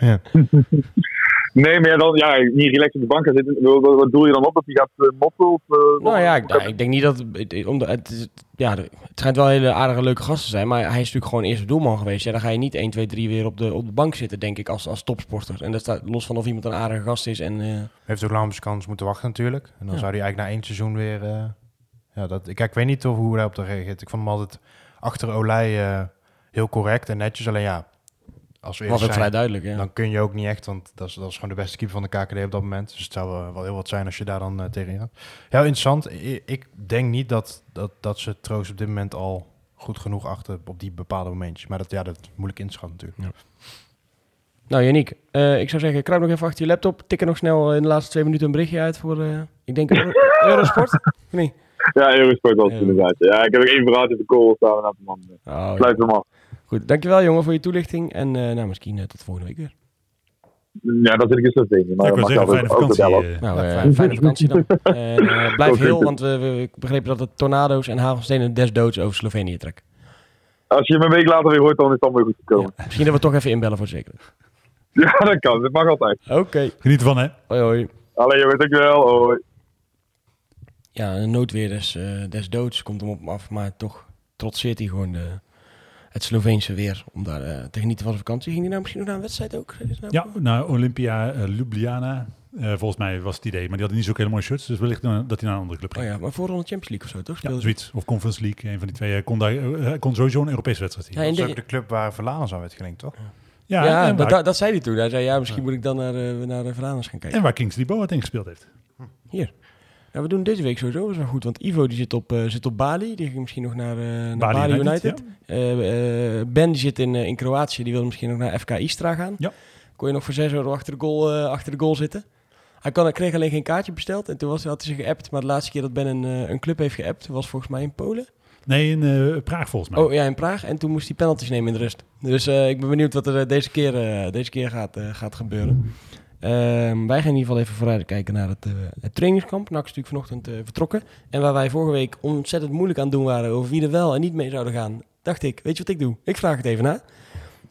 Nee, maar ja, dan, ja, niet relaxed op de bank gaan zitten. Wat, wat doe je dan op? Dat hij gaat uh, moppen? Of, eh, nou ja, ik, nou, ik denk niet dat, het- om de, het, is- ja, de- het schijnt wel hele aardige, leuke gasten te zijn, maar hij is natuurlijk gewoon eerste doelman geweest. Ja, dan ga je niet 1, 2, 3 weer op de, op de bank zitten, denk ik, als, als topsporter. En dat staat los van of iemand een aardige gast is en... eh, Heeft ook lang op zijn kans moeten wachten natuurlijk. En dan Ja. zou hij eigenlijk na één seizoen weer... eh, ja, dat, kijk, ik weet niet of, hoe hij op reageert. Ik vond hem altijd achter Olij eh, heel correct en netjes. Alleen ja, als we was eerlijk ook vrij zijn, duidelijk, ja. dan kun je ook niet echt, want dat is, dat is gewoon de beste keeper van de KKD op dat moment. Dus het zou eh, wel heel wat zijn als je daar dan uh, tegen gaat. Ja, interessant. I- Ik denk niet dat, dat, dat ze Troost op dit moment al goed genoeg achter op die bepaalde momentjes. Maar dat, ja, dat is moeilijk inschatten natuurlijk. Nou, Janiek, eh, ik zou zeggen, kruip nog even achter je laptop. Tik er nog snel in de laatste twee minuten een berichtje uit voor, eh, ik denk, Euro- Eurosport. Niet? Ja, Eurosport was het Ja. inderdaad. Ja, ik heb ook één verhaaltje op de call staan. En man, Oh, sluit hem af. Goed, dankjewel jongen voor je toelichting. En eh, nou, misschien eh, tot volgende week weer. Ja, dat zit ik in Slovenië. Maar Ja, ik wil mag zeggen, altijd fijne ook vakantie. eh. Nou, Ja, eh, fijne vakantie dan. En eh, blijf heel, want we, begrepen dat het tornado's en hagelstenen des doods over Slovenië trekken. Als je me een week later weer hoort, dan is het allemaal weer goed gekomen. Ja, misschien dat we toch even inbellen voor zekerheid. Ja, dat kan. Dat mag altijd. Oké, Geniet ervan, hè? hoi hoi. Alleen, jongens, dankjewel. Hoi. Ja, een noodweer des, eh, des doods komt hem op hem af, maar toch trotseert hij gewoon de, het Sloveense weer om daar eh, te genieten van de vakantie. Ging hij nou misschien nog naar een wedstrijd ook? Nou- Ja, naar Olympia eh, Ljubljana. Eh, volgens mij was het idee. Maar die hadden niet zo hele mooie shirts. Dus wellicht eh, dat hij naar een andere club Oh ging. ja, maar voorronde Champions League of zo, toch? Ja, zoiets. Of Conference League. Een van die twee. Hij kon, daar, eh, kon sowieso een Europese wedstrijd zien. Ja, Ja, in Dat de- is ook de club waar Verlaan aan werd gelinkt, toch? Ja, en, dat, waar, dat, dat zei hij toen. Hij zei, ja, misschien moet ik dan naar, eh naar de Veraners gaan kijken. en waar Kingsley Boat in gespeeld heeft. Hier. Ja, we doen deze week sowieso, dat is wel goed. Want Ivo die zit op, eh, zit op Bali. Die ging misschien nog naar, eh, naar Bali, United. Eh, ben die zit in, in Kroatië. Die wil misschien nog naar FK Istra gaan. Ja. Kon je nog voor 6 euro achter de goal, achter de goal zitten. Hij kon, kreeg alleen geen kaartje besteld. En toen was, had hij zich geappt. Maar de laatste keer dat Ben een, een club heeft geappt... was volgens mij in Polen. Nee, in Praag volgens mij. Oh ja, in Praag. En toen moest hij penalties nemen in de rust. Dus ik ben benieuwd wat er deze keer, deze keer gaat, gaat gebeuren. Ehm, wij gaan in ieder geval even vooruit kijken naar het, eh, het trainingskamp. NAC is natuurlijk vanochtend eh, vertrokken. En waar wij vorige week ontzettend moeilijk aan het doen waren over wie er wel en niet mee zouden gaan, dacht ik, weet je wat ik doe? Ik vraag het even na.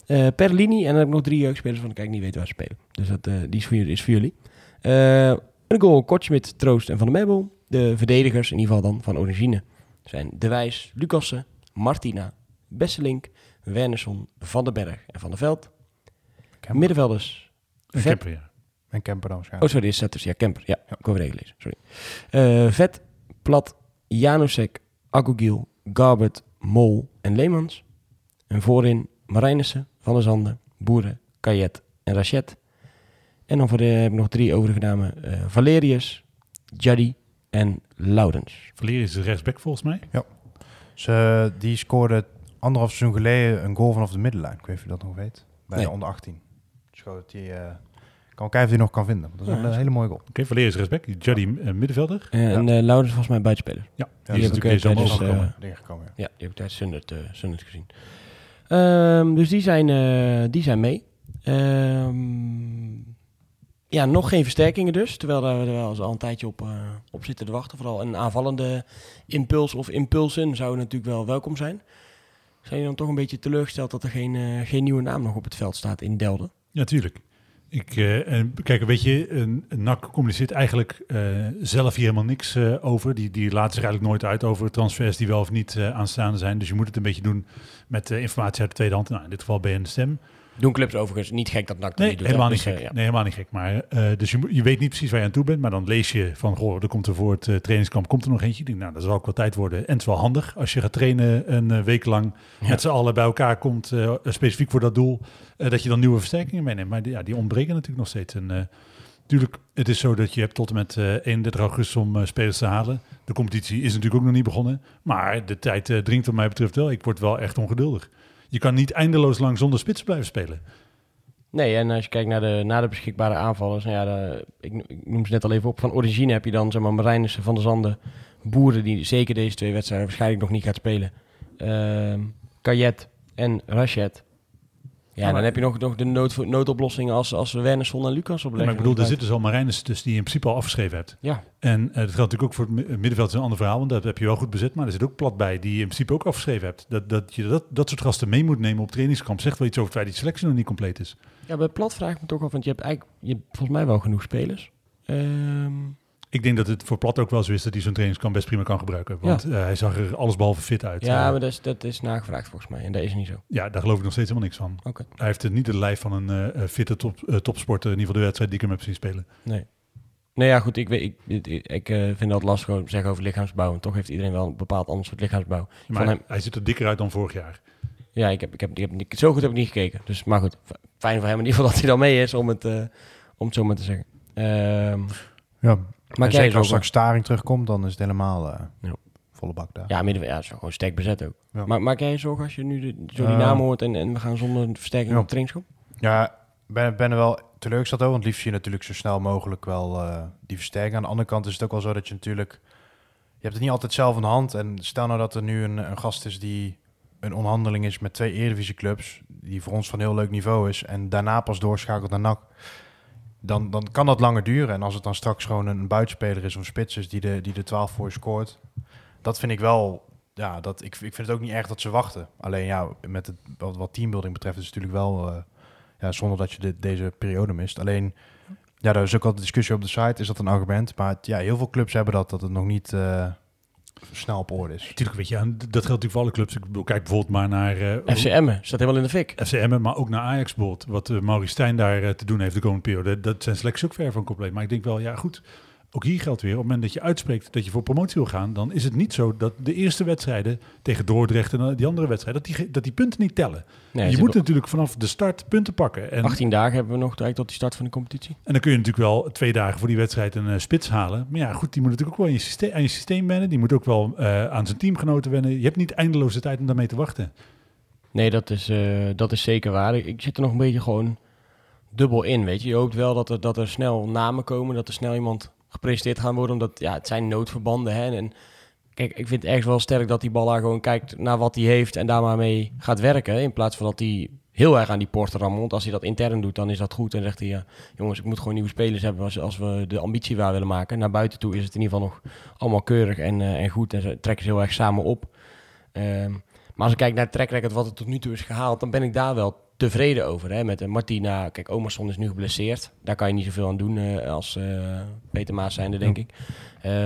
Eh, per linie, en dan heb ik nog drie jeugdspelers van ik eigenlijk niet weet waar ze spelen. Dus dat, die is voor jullie. Is voor jullie. Een goal, Kortschmidt, Troost en Van der Meubel. De verdedigers, in ieder geval dan, van Origine, zijn De Wijs, Lucassen, Martina, Besselink, Wernersson, Van den Berg en Van der Veld. Middenvelders, Vet. Camper, ja. En Kemper dan Oh, waarschijnlijk. sorry, is Setters. Ja, Kemper. Ja, ik hoor weer lezen. Sorry. Eh, Vet, Plat, Janusek, Agogiel, Garbert, Mol en Leemans. En voorin Marijnissen, Van der Zanden, Boeren, Kajet en Rachet. En dan voor de, heb ik nog drie overige namen. eh, Valerius, Jaddy en Laurens. Valerius is rechtsback volgens mij. Ze, die scoorde anderhalf seizoen geleden een goal vanaf de middenlijn. Ik weet niet of je dat nog weet. Bij Nee. de onder 18. Schoot die, eh, kan kijken of hij nog kan vinden. Dat is Ja, een eh, hele mooie goal. Oké, Valerius rechtsback. Juddy eh, middenvelder. Eh, En eh, Laurens volgens mij buitenspeler. Ja, Ja, die die is heb ik, natuurlijk tijdens, eh, gekomen. Ja. Ja, die heb ik tijdens Sundert, Sundert gezien. Ehm, dus die zijn, eh, die zijn mee. Ehm, ja, nog geen versterkingen dus. Terwijl daar we er wel eens al een tijdje op, eh, op zitten te wachten. Vooral een aanvallende impuls of impulsen zouden natuurlijk wel welkom zijn. Zijn je dan toch een beetje teleurgesteld dat er geen, eh, geen nieuwe naam nog op het veld staat in Delden? Ja, tuurlijk. Ik, eh, kijk, weet je, een, NAC communiceert eigenlijk eh, zelf hier helemaal niks eh, over. Die, die laten zich eigenlijk nooit uit over transfers die wel of niet aanstaande zijn. Dus je moet het een beetje doen met informatie uit de tweede hand. Nou, in dit geval de stem. Doen clubs overigens niet gek dat NAC Nee, niet doet. helemaal niet Dus, gek. eh, ja. Nee, helemaal niet gek. Maar, eh, dus je, je weet niet precies waar je aan toe bent. Maar dan lees je van, goh, er komt er voor het eh, trainingskamp komt er nog eentje. Denk, nou, dat zal ook wel tijd worden. En het is wel handig als je gaat trainen een week lang Ja. met z'n allen bij elkaar komt, specifiek voor dat doel, dat je dan nieuwe versterkingen meeneemt. Maar die, ja, die ontbreken natuurlijk nog steeds. En natuurlijk, het is zo dat je hebt tot en met eh 31 augustus om spelers te halen. De competitie is natuurlijk ook nog niet begonnen. Maar de tijd eh, dringt wat mij betreft wel. Ik word wel echt ongeduldig. Je kan niet eindeloos lang zonder spits blijven spelen. Nee, en als je kijkt naar de, naar de beschikbare aanvallers, nou ja, ik, no- ik noem ze net al even op. Van origine heb je dan zeg maar Marijnissen, Van der Zanden, Boeren, die zeker deze twee wedstrijden waarschijnlijk nog niet gaat spelen. Kajet en Rachet. Ja, maar- dan heb je nog, nog de nood, noodoplossingen als, als Wernersson en Lucas Ja, opleggen. maar ik bedoel, er zitten dus al Marijnissen tussen die je in principe al afgeschreven hebt. Ja, En eh, dat geldt natuurlijk ook voor het middenveld, is een ander verhaal, want dat heb je wel goed bezet. Maar er zit ook plat bij, die je in principe ook afgeschreven hebt. Dat, dat je dat, dat soort gasten mee moet nemen op trainingskamp, zegt wel iets over het feit dat die selectie nog niet compleet is. ja bij Plat vraag ik me toch af, want je hebt eigenlijk je hebt volgens mij wel genoeg spelers. Ehm, Ik denk dat het voor Plat ook wel zo is dat hij zo'n trainingskamp best prima kan gebruiken. Want eh, hij zag er allesbehalve fit uit. ja, Eh, maar dat is, dat is nagevraagd volgens mij en dat is niet zo. ja, daar geloof ik nog steeds helemaal niks van. Oké. Hij heeft het niet de lijf van een eh, fitte top, topsporter, in ieder geval de wedstrijd die ik hem heb zien spelen. Nee. Nee, ja, goed. Ik, weet, ik, ik, ik eh, vind dat lastig om te zeggen over lichaamsbouw. En toch heeft iedereen wel een bepaald ander soort lichaamsbouw. Maar Van hem, hij ziet er dikker uit dan vorig jaar. ja, ik heb, ik heb, ik heb, niet- zo goed heb ik niet gekeken. Dus, maar goed, fijn voor hem in ieder geval dat hij dan mee is, om het, eh, om het zo maar te zeggen. Ehm, Ja, maar en jij zeker als straks Staring terugkomt, dan is het helemaal eh, Ja. volle bak daar. Ja, midden, ja, is gewoon sterk bezet ook. Ja. Maar maak jij je zorgen als je nu de, zo die Eh, naam hoort en, en we gaan zonder versterking ja. op trainingskamp? Ja, ben, ben er wel teleurgesteld over. Want liefst zie je natuurlijk zo snel mogelijk wel eh, die versterking. Aan de andere kant is het ook wel zo dat je natuurlijk... Je hebt het niet altijd zelf in de hand. En stel nou dat er nu een, een gast is die een onderhandeling is met twee Eredivisieclubs... die voor ons van heel leuk niveau is... en daarna pas doorschakelt naar NAC... Dan, dan kan dat langer duren. En als het dan straks gewoon een buitenspeler is of een spits is... die de, die de 12 voor scoort... dat vind ik wel... Ja, dat, ik, ik vind het ook niet erg dat ze wachten. Alleen ja, met het, wat, teambuilding betreft is het natuurlijk wel... eh, ja, zonder dat je deze periode mist. Alleen, ja, daar is ook altijd discussie op de site. Is dat een argument? Maar ja, heel veel clubs hebben dat, dat het nog niet eh, snel op orde is. Natuurlijk, weet je, en dat geldt natuurlijk voor alle clubs. Ik bedoel, kijk bijvoorbeeld maar naar eh, FCM staat helemaal in de fik. FCM, maar ook naar Ajax bijvoorbeeld. Wat uh, Maurice Stijn daar eh, te doen heeft de komende periode. Dat zijn selecties ook ver van compleet. Maar ik denk wel, ja goed, ook hier geldt weer. Op het moment dat je uitspreekt dat je voor promotie wil gaan... dan is het niet zo dat de eerste wedstrijden tegen Dordrecht en die andere wedstrijden... dat die, dat die punten niet tellen. Nee, je moet natuurlijk vanaf de start punten pakken. En, 18 dagen hebben we nog eigenlijk tot die start van de competitie. en dan kun je natuurlijk wel twee dagen voor die wedstrijd een eh, spits halen. Maar ja, goed, die moet natuurlijk ook wel in je systeem, aan je systeem wennen. Die moet ook wel eh, aan zijn teamgenoten wennen. Je hebt niet eindeloze tijd om daarmee te wachten. Nee, dat is, eh, dat is zeker waar. Ik, ik zit er nog een beetje gewoon dubbel in, weet je. Je hoopt wel dat er, dat er snel namen komen, dat er snel iemand gepresenteerd gaan worden. Omdat, ja, het zijn noodverbanden, hè. En kijk, ik vind het ergens wel sterk dat die ballaar gewoon kijkt naar wat hij heeft en daar maar mee gaat werken. In plaats van dat hij heel erg aan die poort rammen. Want als hij dat intern doet, dan is dat goed. En zegt hij, ja, jongens, ik moet gewoon nieuwe spelers hebben als, als we de ambitie waar willen maken. Naar buiten toe is het in ieder geval nog allemaal keurig en, eh, en goed. En ze trekken ze heel erg samen op. Ehm, maar als ik kijk naar het track wat er tot nu toe is gehaald, dan ben ik daar wel tevreden over. Hè? Met eh, Martina, kijk, Omerson is nu geblesseerd. Daar kan je niet zoveel aan doen eh, als eh, Peter Maas zijnde, denk ik.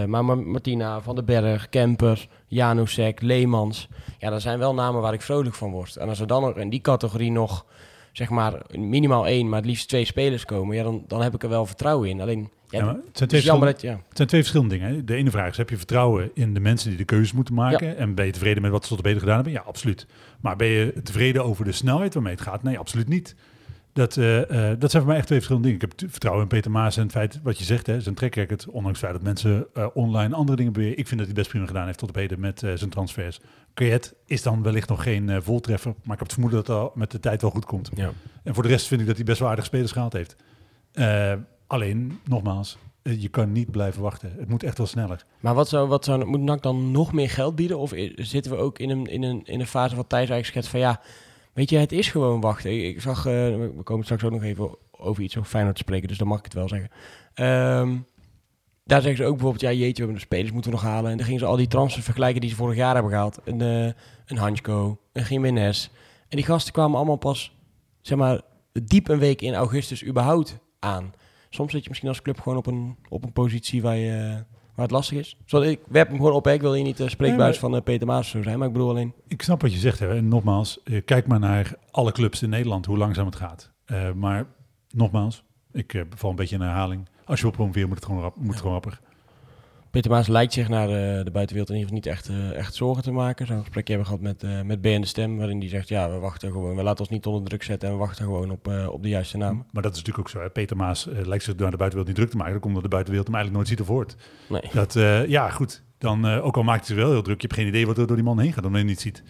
Maar Ma- Martina, Van den Berg, Kemper, Janusek, Leemans. Ja, dat zijn wel namen waar ik vrolijk van word. En als er dan nog in die categorie nog, zeg maar, minimaal één, maar het liefst twee spelers komen, ja, dan, dan heb ik er wel vertrouwen in. Alleen, ja, het zijn twee is jammer dat, ja. het zijn twee verschillende dingen. hè. De ene vraag is, heb je vertrouwen in de mensen die de keuzes moeten maken? En ben je tevreden met wat ze tot de beter gedaan hebben? Ja, absoluut. Maar ben je tevreden over de snelheid waarmee het gaat? Nee, absoluut niet. Dat, eh, eh, dat zijn voor mij echt twee verschillende dingen. Ik heb vertrouwen in Peter Maas en het feit, wat je zegt, hè, zijn track record. Ondanks het feit dat mensen eh, online andere dingen beweren. Ik vind dat hij best prima gedaan heeft tot op heden met zijn transfers. Kayet is dan wellicht nog geen voltreffer. Maar ik heb het vermoeden dat dat met de tijd wel goed komt. Ja. En voor de rest vind ik dat hij best wel aardige spelers gehaald heeft. Alleen, nogmaals, je kan niet blijven wachten. Het moet echt wel sneller. Maar wat zou, wat zou, moet NAC dan nog meer geld bieden? Of zitten we ook in een, in een, in een fase wat Thijs eigenlijk schetst van ja, weet je, het is gewoon wachten. Ik, zag, eh, we komen straks ook nog even over iets over Feyenoord te spreken, dus dan mag ik het wel zeggen. Ehm, daar zeggen ze ook bijvoorbeeld, ja jeetje, we hebben de spelers moeten we nog halen. En dan gingen ze al die transfers vergelijken die ze vorig jaar hebben gehaald. Een, eh een Hansko, een Jiménez. En die gasten kwamen allemaal pas, zeg maar, diep een week in augustus überhaupt aan. Soms zit je misschien als club gewoon op een, op een positie waar, je, waar het lastig is. Zoals ik werp hem gewoon op, hè. ik wil hier niet de spreekbuis Nee, van eh, Peter Maas zijn, maar ik bedoel alleen... Ik snap wat je zegt. Hè. En nogmaals, eh, kijk maar naar alle clubs in Nederland, hoe langzaam het gaat. Eh, maar nogmaals, ik eh, val een beetje in herhaling. Als je wil promoveren, moet het gewoon, rap, moet het gewoon rapper. Peter Maas lijkt zich naar de, de buitenwereld in ieder geval niet echt, eh, echt zorgen te maken. Zo'n gesprekje hebben we gehad met, eh met BN De Stem, waarin die zegt, ja, we wachten gewoon, we laten ons niet onder druk zetten en we wachten gewoon op, eh, op de juiste namen. Maar dat is natuurlijk ook zo. Hè. Peter Maas eh, lijkt zich naar de buitenwereld niet druk te maken. Dat komt omdat de buitenwereld hem eigenlijk nooit ziet of hoort. Nee. Dat, eh, ja, goed. Dan, eh, ook al maakt hij zich wel heel druk, je hebt geen idee wat er door die man heen gaat, omdat je het niet ziet.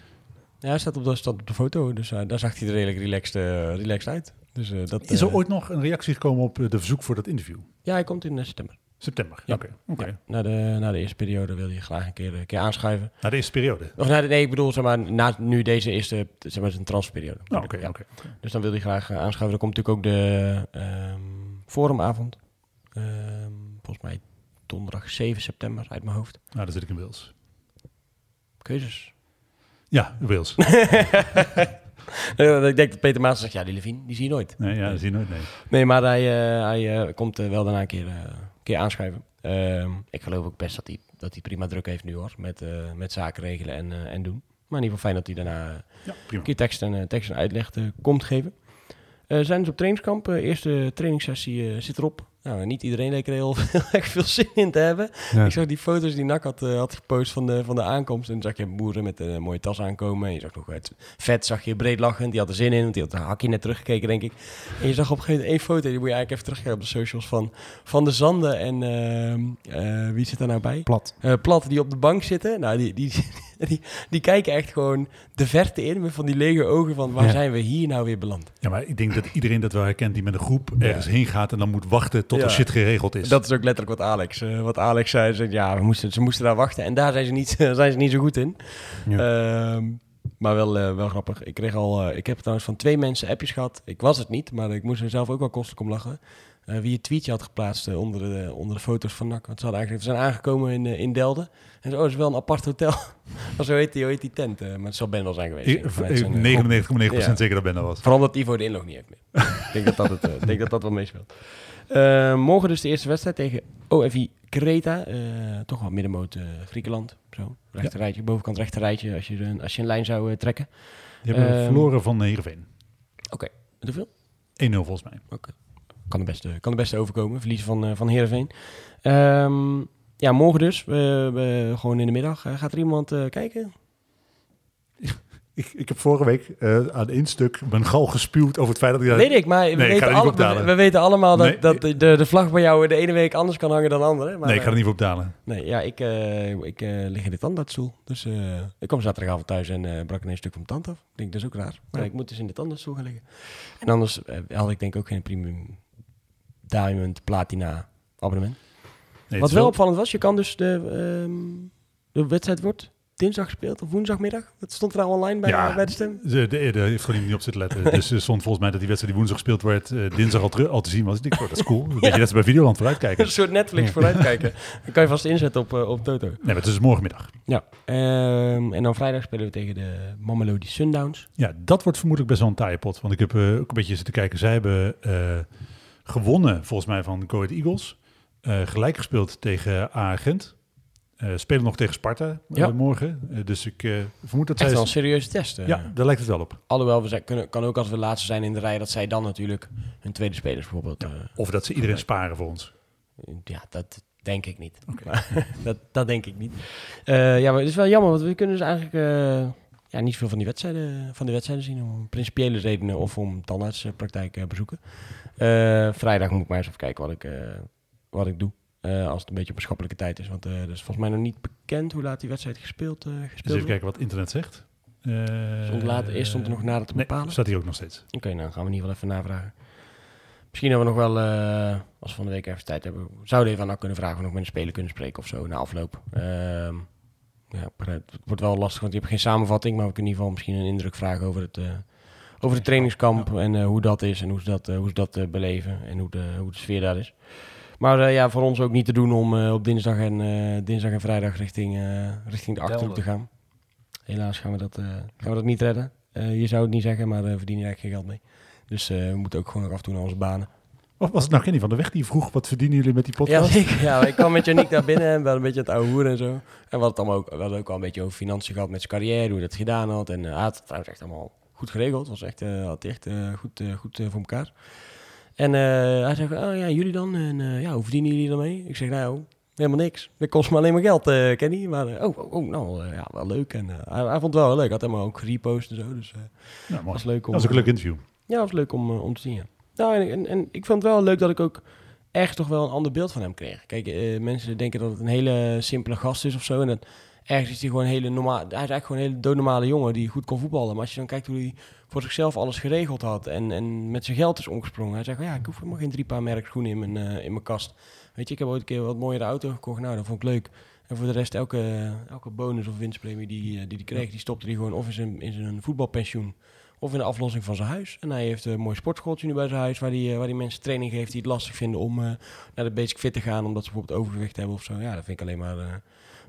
Ja, hij staat op de, staat op de foto, dus eh, daar zag hij er redelijk relaxed, eh, relaxed uit. Dus, eh, dat, Is er eh, ooit nog een reactie gekomen op eh, de verzoek voor dat interview? Ja, hij komt in eh, september. September. Ja. Oké. Ja, na, de, na de eerste periode wil hij graag een keer, een keer aanschuiven. Na de eerste periode. Of na de, nee, ik bedoel, zeg maar, na nu deze eerste, zeg maar, zijn transferperiode. Oh, Oké, oké. Dus dan wil hij graag eh, aanschuiven. Er komt natuurlijk ook de ehm, forumavond. Ehm, volgens mij donderdag 7 september uit mijn hoofd. Nou, dan zit ik in Wils. Keuzes. Ja, Wils. Ik denk dat Peter Maas zegt, ja, die Levine, die zie je nooit. Nee, ja, dat zie je nooit. Nee. Nee, maar hij, eh, hij eh, komt eh, wel daarna een keer, een keer aanschuiven. Ehm, ik geloof ook best dat hij, dat hij prima druk heeft nu hoor. Met, met zaken regelen en, en doen. Maar in ieder geval fijn dat hij daarna Ja, een keer tekst en, tekst en uitleg komt geven. Eh zijn dus op trainingskamp. Eh, eerste trainingssessie eh, zit erop. Nou, niet iedereen leek er heel, veel zin in te hebben. Ja. Ik zag die foto's die Nak had, had gepost van de, van de aankomst. En dan zag je boeren met een mooie tas aankomen. En je zag nog het vet, zag je breed lachend. Die had er zin in, want die had een hakje net teruggekeken, denk ik. En je zag op een gegeven moment één foto. Die moet je eigenlijk even terugkijken op de socials van, van de Zanden. En ehm, eh, wie zit daar nou bij? Plat. Plat die op de bank zitten. Nou, die, die, die, die kijken echt gewoon de verte in met van die lege ogen van waar Ja. zijn we hier nou weer beland. Ja, maar ik denk dat iedereen dat wel herkent die met een groep ergens heen gaat en dan moet wachten tot er shit geregeld is. Dat is ook letterlijk wat Alex, eh, wat Alex zei. Ze, ja, we moesten, ze moesten daar wachten en daar zijn ze niet, zijn ze niet zo goed in. Ehm, maar wel, eh, wel grappig. Ik, kreeg al, eh, ik heb trouwens van twee mensen appjes gehad. Ik was het niet, maar ik moest er zelf ook wel kostelijk om lachen. Eh, wie een tweetje had geplaatst eh, onder, de, onder de foto's van NAC. Want ze, hadden eigenlijk, ze zijn aangekomen in, eh, in Delden. En zo, oh, het is wel een apart hotel. maar zo heet die, heet die tent. maar het zal Ben wel zijn geweest. Ik- denk ik, vanuit ik- zijn, eh, 99,9% Ja. zeker dat Ben dat was. Vooral dat Ivo de inlog niet heeft meer. ik denk dat dat, het, denk dat dat wel meespeelt. Morgen dus de eerste wedstrijd tegen OFI Kreta. Toch wel middenmoot Griekenland. Zo, rechter rijtje, bovenkant rechter rijtje. Als je, een- als je een lijn zou trekken. Die hebben verloren van Heerenveen. Hoeveel? 1-0 volgens mij. Kan de beste, kan de beste overkomen. Verliezen van, eh van Heerenveen. Ehm, ja, morgen dus. Gewoon in de middag. Eh, gaat er iemand eh, kijken? Ik, ik heb vorige week aan één stuk mijn gal gespuwd over het feit dat ik... Weet ik, maar we, weten alle- we, we weten allemaal dat, Nee, dat de, de vlag bij jou de ene week anders kan hangen dan de andere. Maar, nee, ik ga er niet voor betalen. Nee, ja, ik, ik lig in de tandartsstoel. Dus ik kwam zaterdagavond thuis en brak een stuk van mijn tand af. Ik denk, dat is ook raar. Maar Ja. ik moet dus in de tandartsstoel gaan liggen. En anders had ik denk ook geen premium diamond platina abonnement. Nee, Wat wel opvallend was, je kan dus de, ehm, de wedstrijd wordt dinsdag gespeeld of woensdagmiddag. Dat stond er al online bij, Ja. bij de stem. De, de, de heeft gewoon niet op zitten letten. Dus er stond volgens mij dat die wedstrijd die woensdag gespeeld werd, eh, dinsdag al, terug, al te zien was. Ik denk, oh, dat is cool. Een beetje net bij Videoland vooruitkijken. Een soort Netflix vooruitkijken. Dan kan je vast inzetten op, eh, op Toto. Nee, maar het is morgenmiddag. Ja. Ehm, en dan vrijdag spelen we tegen de Mamelodi Sundowns. Ja, dat wordt vermoedelijk best wel een taaie pot. Want ik heb eh, ook een beetje zitten kijken. Zij hebben gewonnen, volgens mij, van Go Ahead Eagles. Eh, gelijk gespeeld tegen A Gent. Eh, spelen nog tegen Sparta eh, morgen. Dus ik vermoed dat zij... wel een serieuze test. ja, daar lijkt het wel op. Alhoewel, we zijn, kunnen, kan ook als we laatste zijn in de rij, dat zij dan natuurlijk hun tweede spelers bijvoorbeeld... Of dat ze iedereen sparen voor ons. Ja, dat denk ik niet. Dat, dat denk ik niet. Ja, maar het is wel jammer, want we kunnen dus eigenlijk ja, niet veel van die wedstrijden, van de wedstrijden zien. Om principiële redenen of om tandartspraktijk eh, bezoeken. Eh, vrijdag moet ik maar eens even kijken wat ik, eh, wat ik doe. als het een beetje op een schappelijke tijd is. Want eh er is volgens mij nog niet bekend hoe laat die wedstrijd gespeeld, Dus gespeeld even wordt. kijken wat internet zegt. Stond later, eerst stond er nog nader te nee, bepalen. staat hier ook nog steeds. Oké, nou dan gaan we in ieder geval even navragen. Misschien hebben we nog wel, als we van de week even tijd hebben, zouden we even aan kunnen vragen of we nog met een speler kunnen spreken of zo na afloop. Ehm, ja, het wordt wel lastig, want je hebt geen samenvatting, maar we kunnen in ieder geval misschien een indruk vragen over het, eh, over het trainingskamp en eh, hoe dat is en hoe ze dat, eh, hoe ze dat beleven en hoe de, hoe de sfeer daar is. Maar ja, voor ons ook niet te doen om op dinsdag en, dinsdag en vrijdag richting, richting de Achterhoek te gaan. Helaas gaan we dat, gaan we dat niet redden. Je zou het niet zeggen, maar we verdienen eigenlijk geen geld mee. Dus we moeten ook gewoon nog af en toe naar onze banen. Of was het nou Kenny van de Weg die vroeg, wat verdienen jullie met die Ja, podcast? zeker. Ja, ik kwam met Janiek daar binnen en we hadden een beetje het ouwe en zo. En we hadden, het allemaal ook, we hadden ook al een beetje over financiën gehad met zijn carrière, hoe hij dat gedaan had. En hij had het trouwens echt allemaal goed geregeld. was echt, eh, had echt eh, goed, goed voor elkaar. En hij zei, oh ja, jullie dan? En ja, hoe verdienen jullie dan mee? Ik zeg, nou, helemaal niks. Dat kost me alleen maar geld, Kenny. Maar, oh, oh, oh, nou, ja, wel leuk. En hij, hij vond het wel leuk. Hij had helemaal ook gerepost en zo. Dus Nou, was leuk om... Dat was ook een leuk interview. Ja, het was leuk om, om te zien. Ja. Nou, en, en, ik vond het wel leuk dat ik ook echt toch wel een ander beeld van hem kreeg. Kijk, eh, mensen denken dat het een hele simpele gast is of zo. En dat ergens is hij gewoon een hele normaal. Hij is eigenlijk gewoon een hele doodnormale jongen die goed kon voetballen. Maar als je dan kijkt hoe hij voor zichzelf alles geregeld had en, en met zijn geld is omgesprongen. Hij zegt, ja, ik hoef helemaal geen drie paar merk schoenen in mijn, eh, in mijn kast. Weet je, ik heb ooit een keer wat mooiere auto gekocht. Nou, dat vond ik leuk. En voor de rest, elke, elke bonus of winstpremie die, eh, die hij kreeg, die stopte hij gewoon of in zijn, in zijn voetbalpensioen of in de aflossing van zijn huis. En hij heeft een mooi sportschooltje nu bij zijn huis, waar hij, eh, waar hij mensen training geeft die het lastig vinden om eh, naar de basic fit te gaan, omdat ze bijvoorbeeld overgewicht hebben of zo. Ja, dat vind ik alleen maar eh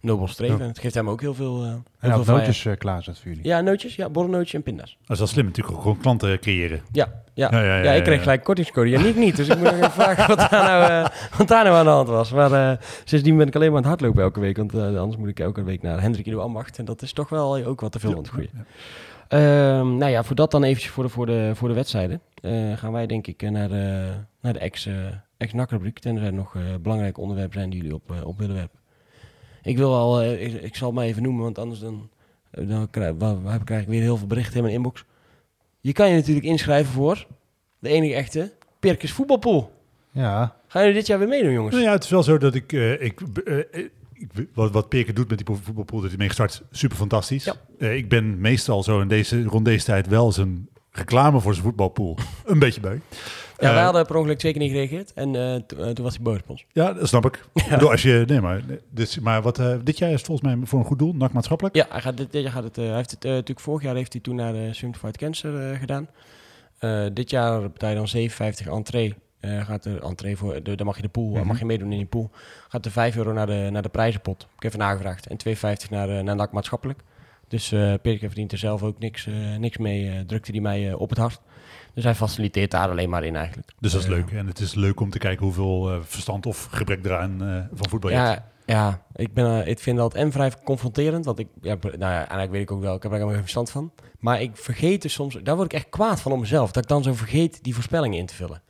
nobel streven. Ja. Het geeft hem ook heel veel, eh heel En veel nootjes uh, klaarzet voor jullie. Ja, nootjes, ja, borrelnootjes en pinda's. Dat is wel slim natuurlijk, ook gewoon klanten creëren. Ja, ja. Ja, ja, Ja, ja, ik kreeg gelijk kortingscode. Ja, niet niet. Dus ik moet nog even vragen wat daar, nou, wat daar nou aan de hand was. Maar eh, sindsdien ben ik alleen maar aan het hardlopen elke week. Want anders moet ik elke week naar Hendrik Ido Ambacht. En dat is toch wel ook wat te veel van het goede. Ehm, nou ja, voor dat dan eventjes voor de, voor de, voor de wedstrijden. eh, gaan wij denk ik eh, naar de, naar de ex, eh ex-nakrubriek. Tenzij er nog eh, belangrijke onderwerpen zijn die jullie op, op willen werpen. Ik wil al, ik, ik zal het maar even noemen, want anders dan, dan krijg, wa- wa- krijg ik weer heel veel berichten in mijn inbox. Je kan je natuurlijk inschrijven voor de enige echte Pirkes voetbalpool. Ja, Gaan jullie dit jaar weer meedoen, jongens? Nou ja, het is wel zo dat ik, ik, ik wat, wat Peker doet met die voetbalpool, dat hij mee gestart, super fantastisch. Ja. Eh, ik ben meestal zo in deze, rond deze tijd wel zijn reclame voor zijn voetbalpool een beetje bij. Ja, wij Eh, hadden per ongeluk twee keer niet gereageerd. En eh, to- toen was hij boos op ons. Ja, dat snap ik. Bedoel, als je, nee, maar, dus, maar wat, dit jaar is het volgens mij voor een goed doel, NAC maatschappelijk. Ja, hij, gaat dit, dit jaar gaat het, hij heeft het natuurlijk vorig jaar heeft hij toen naar de Simplified Cancer gedaan. Dit jaar betaal je dan 57 entree. Eh, gaat de entree voor, de, dan mag je de pool, Mhm. mag je meedoen in die pool. Gaat de 5 euro naar de, naar de prijzenpot. Ik heb even nagevraagd. En 2,50 naar, eh, naar NAC maatschappelijk. Dus eh Pirke verdient er zelf ook niks, eh, niks mee. eh, drukte hij mij eh, op het hart. Dus hij faciliteert daar alleen maar in eigenlijk. Dus dat is Eh, leuk. En het is leuk om te kijken hoeveel eh, verstand of gebrek eraan eh, van voetbal je hebt. Ja, ja ik, ben, eh, ik vind dat en vrij confronterend. Want ik, ja, nou ja, eigenlijk weet ik ook wel, ik heb er helemaal geen verstand van. Maar ik vergeet dus soms, daar word ik echt kwaad van op mezelf. Dat ik dan zo vergeet die voorspellingen in te vullen.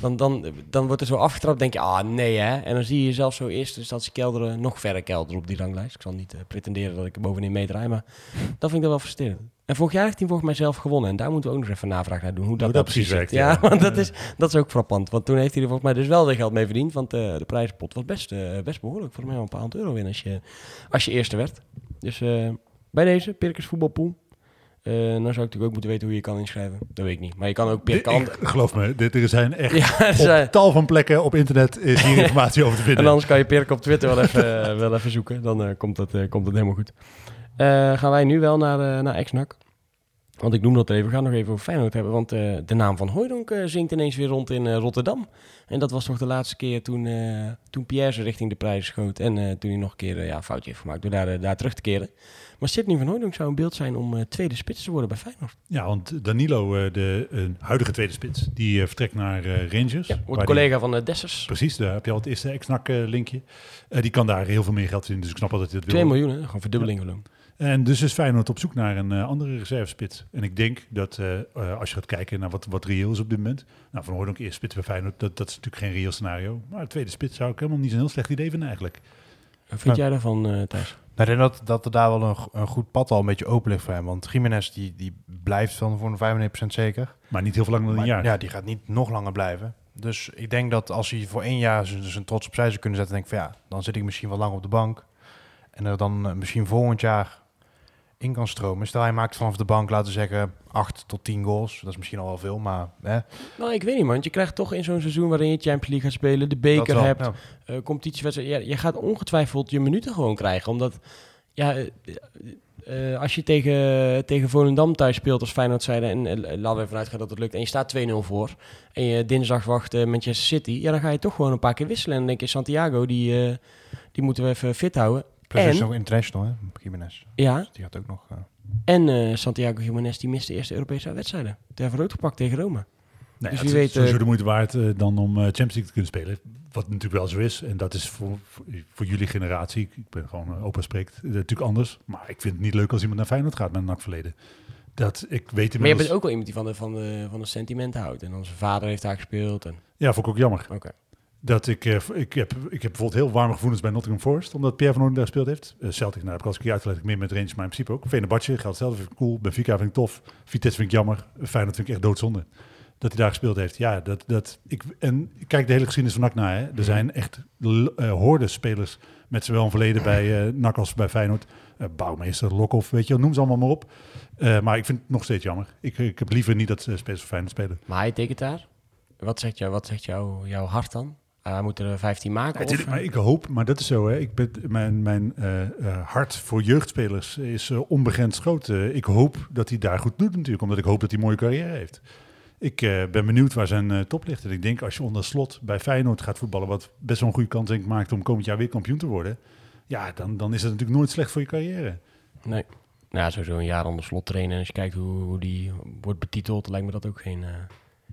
Dan, dan, dan wordt er zo afgetrapt, denk je, ah nee hè. En dan zie je jezelf zo eerst dus dat ze kelderen, nog verder kelderen op die ranglijst. Ik zal niet eh, pretenderen dat ik er bovenin meedraai, maar dat vind ik dan wel frustrerend. En vorig jaar heeft hij volgens mij zelf gewonnen. En daar moeten we ook nog even navraag naar doen, hoe dat, Hoe dat precies werkt, Ja, ja. want dat is, dat is ook frappant. Want toen heeft hij er volgens mij dus wel weer geld mee verdiend. Want eh, de prijzenpot was best, eh, best behoorlijk. Volgens mij wel een paar honderd euro winnen als je, als je eerste werd. Dus eh, bij deze, Pirkers voetbalpool. Eh nou zou ik natuurlijk ook moeten weten hoe je kan inschrijven. Dat weet ik niet. Maar je kan ook per kant. geloof me, dit, er zijn echt Ja, er zijn- op tal van plekken op internet is hier informatie over te vinden. En anders kan je Pirk op Twitter wel even, eh, wel even zoeken. Dan eh, komt, eh, komt het helemaal goed. Gaan wij nu wel naar, uh, naar. Want ik noem dat even. We gaan nog even over Feyenoord hebben. Want uh, de naam van Hooydonk uh, zingt ineens weer rond in uh, Rotterdam. En dat was toch de laatste keer toen, toen Pierre ze richting de prijzen schoot. En toen hij nog een keer ja, een foutje heeft gemaakt door daar, daar terug te keren. Maar Sidney van Hooydonk zou een beeld zijn om tweede spits te worden bij Feyenoord. Ja, want Danilo, de huidige tweede spits, die vertrekt naar Rangers. Ja, wordt collega die, van de Dessers. Precies, daar heb je al het eerste ex-NAC linkje. die kan daar heel veel meer geld in, dus ik snap wel dat hij dat wil. 2 miljoen, hè? gewoon verdubbeling ja. En dus is Feyenoord op zoek naar een uh, andere reservespits. En ik denk dat uh, uh, als je gaat kijken naar wat, wat reëel is op dit moment. Nou, Van Hooydonk eerst spits bij Feyenoord, dat, dat is natuurlijk geen reëel scenario. Maar de tweede spits zou ik helemaal niet zo'n heel slecht idee vinden eigenlijk. Wat vind jij daarvan, uh, Thijs? Nou, ik denk dat, dat er daar wel een, een goed pad al een beetje open ligt voor hem. Want Jiménez die, die blijft van voor een 95% zeker. Maar niet heel veel langer dan maar, een jaar. Ja, die gaat niet nog langer blijven. Dus ik denk dat als hij voor één jaar zijn, zijn trots opzij zou kunnen zetten, denk ik van ja, dan zit ik misschien wel lang op de bank. En er dan misschien volgend jaar in kan stromen. Stel hij maakt vanaf de bank, laten we zeggen, 8 tot 10 goals. Dat is misschien al wel veel, maar... Hè. Nou, ik weet niet, man. Want je krijgt toch in zo'n seizoen waarin je Champions League gaat spelen, de beker wel, hebt, ja. uh, competitiewedstrijd. Ja, je gaat ongetwijfeld je minuten gewoon krijgen. Omdat, ja, uh, uh, als je tegen, tegen Volendam thuis speelt als Feyenoord zijde en laten we ervan uitgaan dat het lukt en je staat 2-0 voor en je dinsdag wacht Manchester City, ja, dan ga je toch gewoon een paar keer wisselen. En dan denk je, Santiago, die, die moeten we even fit houden. Plus en, is nog international, hè, Jiménez. Ja. Dus die had ook nog... Uh... En uh, Santiago Jiménez die miste de eerste Europese wedstrijden. Die heeft rood gepakt tegen Roma. Nee, dus wie weet, sowieso de moeite waard uh, dan om Champions League te kunnen spelen. Wat natuurlijk wel zo is. En dat is voor, voor, voor jullie generatie. Ik ben gewoon uh, opa spreekt natuurlijk anders. Maar ik vind het niet leuk als iemand naar Feyenoord gaat met een nakverleden. Dat ik weet Maar je bent ook wel iemand die van de, van de, van de sentimenten houdt. En onze vader heeft daar gespeeld. En... Ja, vond ik ook jammer. Oké. Okay. Dat ik, uh, ik, heb, ik heb bijvoorbeeld heel warme gevoelens bij Nottingham Forest, omdat Pierre van Orden daar gespeeld heeft. Uh, Celtic, nou heb ik als ik uitgelegd, ik meer met Rangers, maar in principe ook. Venebatje geldt hetzelfde, vind ik cool. Benfica vind ik tof. Vitesse vind ik jammer. Feyenoord vind ik echt doodzonde. Dat hij daar gespeeld heeft. Ja, dat, dat, ik, en kijk de hele geschiedenis van NAC na. Hè. Er zijn echt uh, spelers met zowel een verleden bij uh, NAC als bij Feyenoord. Uh, Bouwmeester, Lokhoff, weet je, noem ze allemaal maar op. Uh, maar ik vind het nog steeds jammer. Ik, ik heb liever niet dat uh, spelers van Feyenoord spelen. Maar hij tekent daar? Wat zegt, jou, wat zegt jou, jouw hart dan? Uh, we moeten er 15 maken. Ja, of? maar ik hoop, maar dat is zo. Hè. Ik ben, mijn mijn uh, uh, hart voor jeugdspelers is onbegrensd groot. ik hoop dat hij daar goed doet natuurlijk, omdat ik hoop dat hij een mooie carrière heeft. Ik ben benieuwd waar zijn top ligt. En ik denk als je onder slot bij Feyenoord gaat voetballen, wat best wel een goede kans denk, maakt om komend jaar weer kampioen te worden. Ja, dan, dan is het natuurlijk nooit slecht voor je carrière. Nee. Nou, sowieso een jaar onder slot trainen. En als je kijkt hoe, hoe die wordt betiteld, lijkt me dat ook geen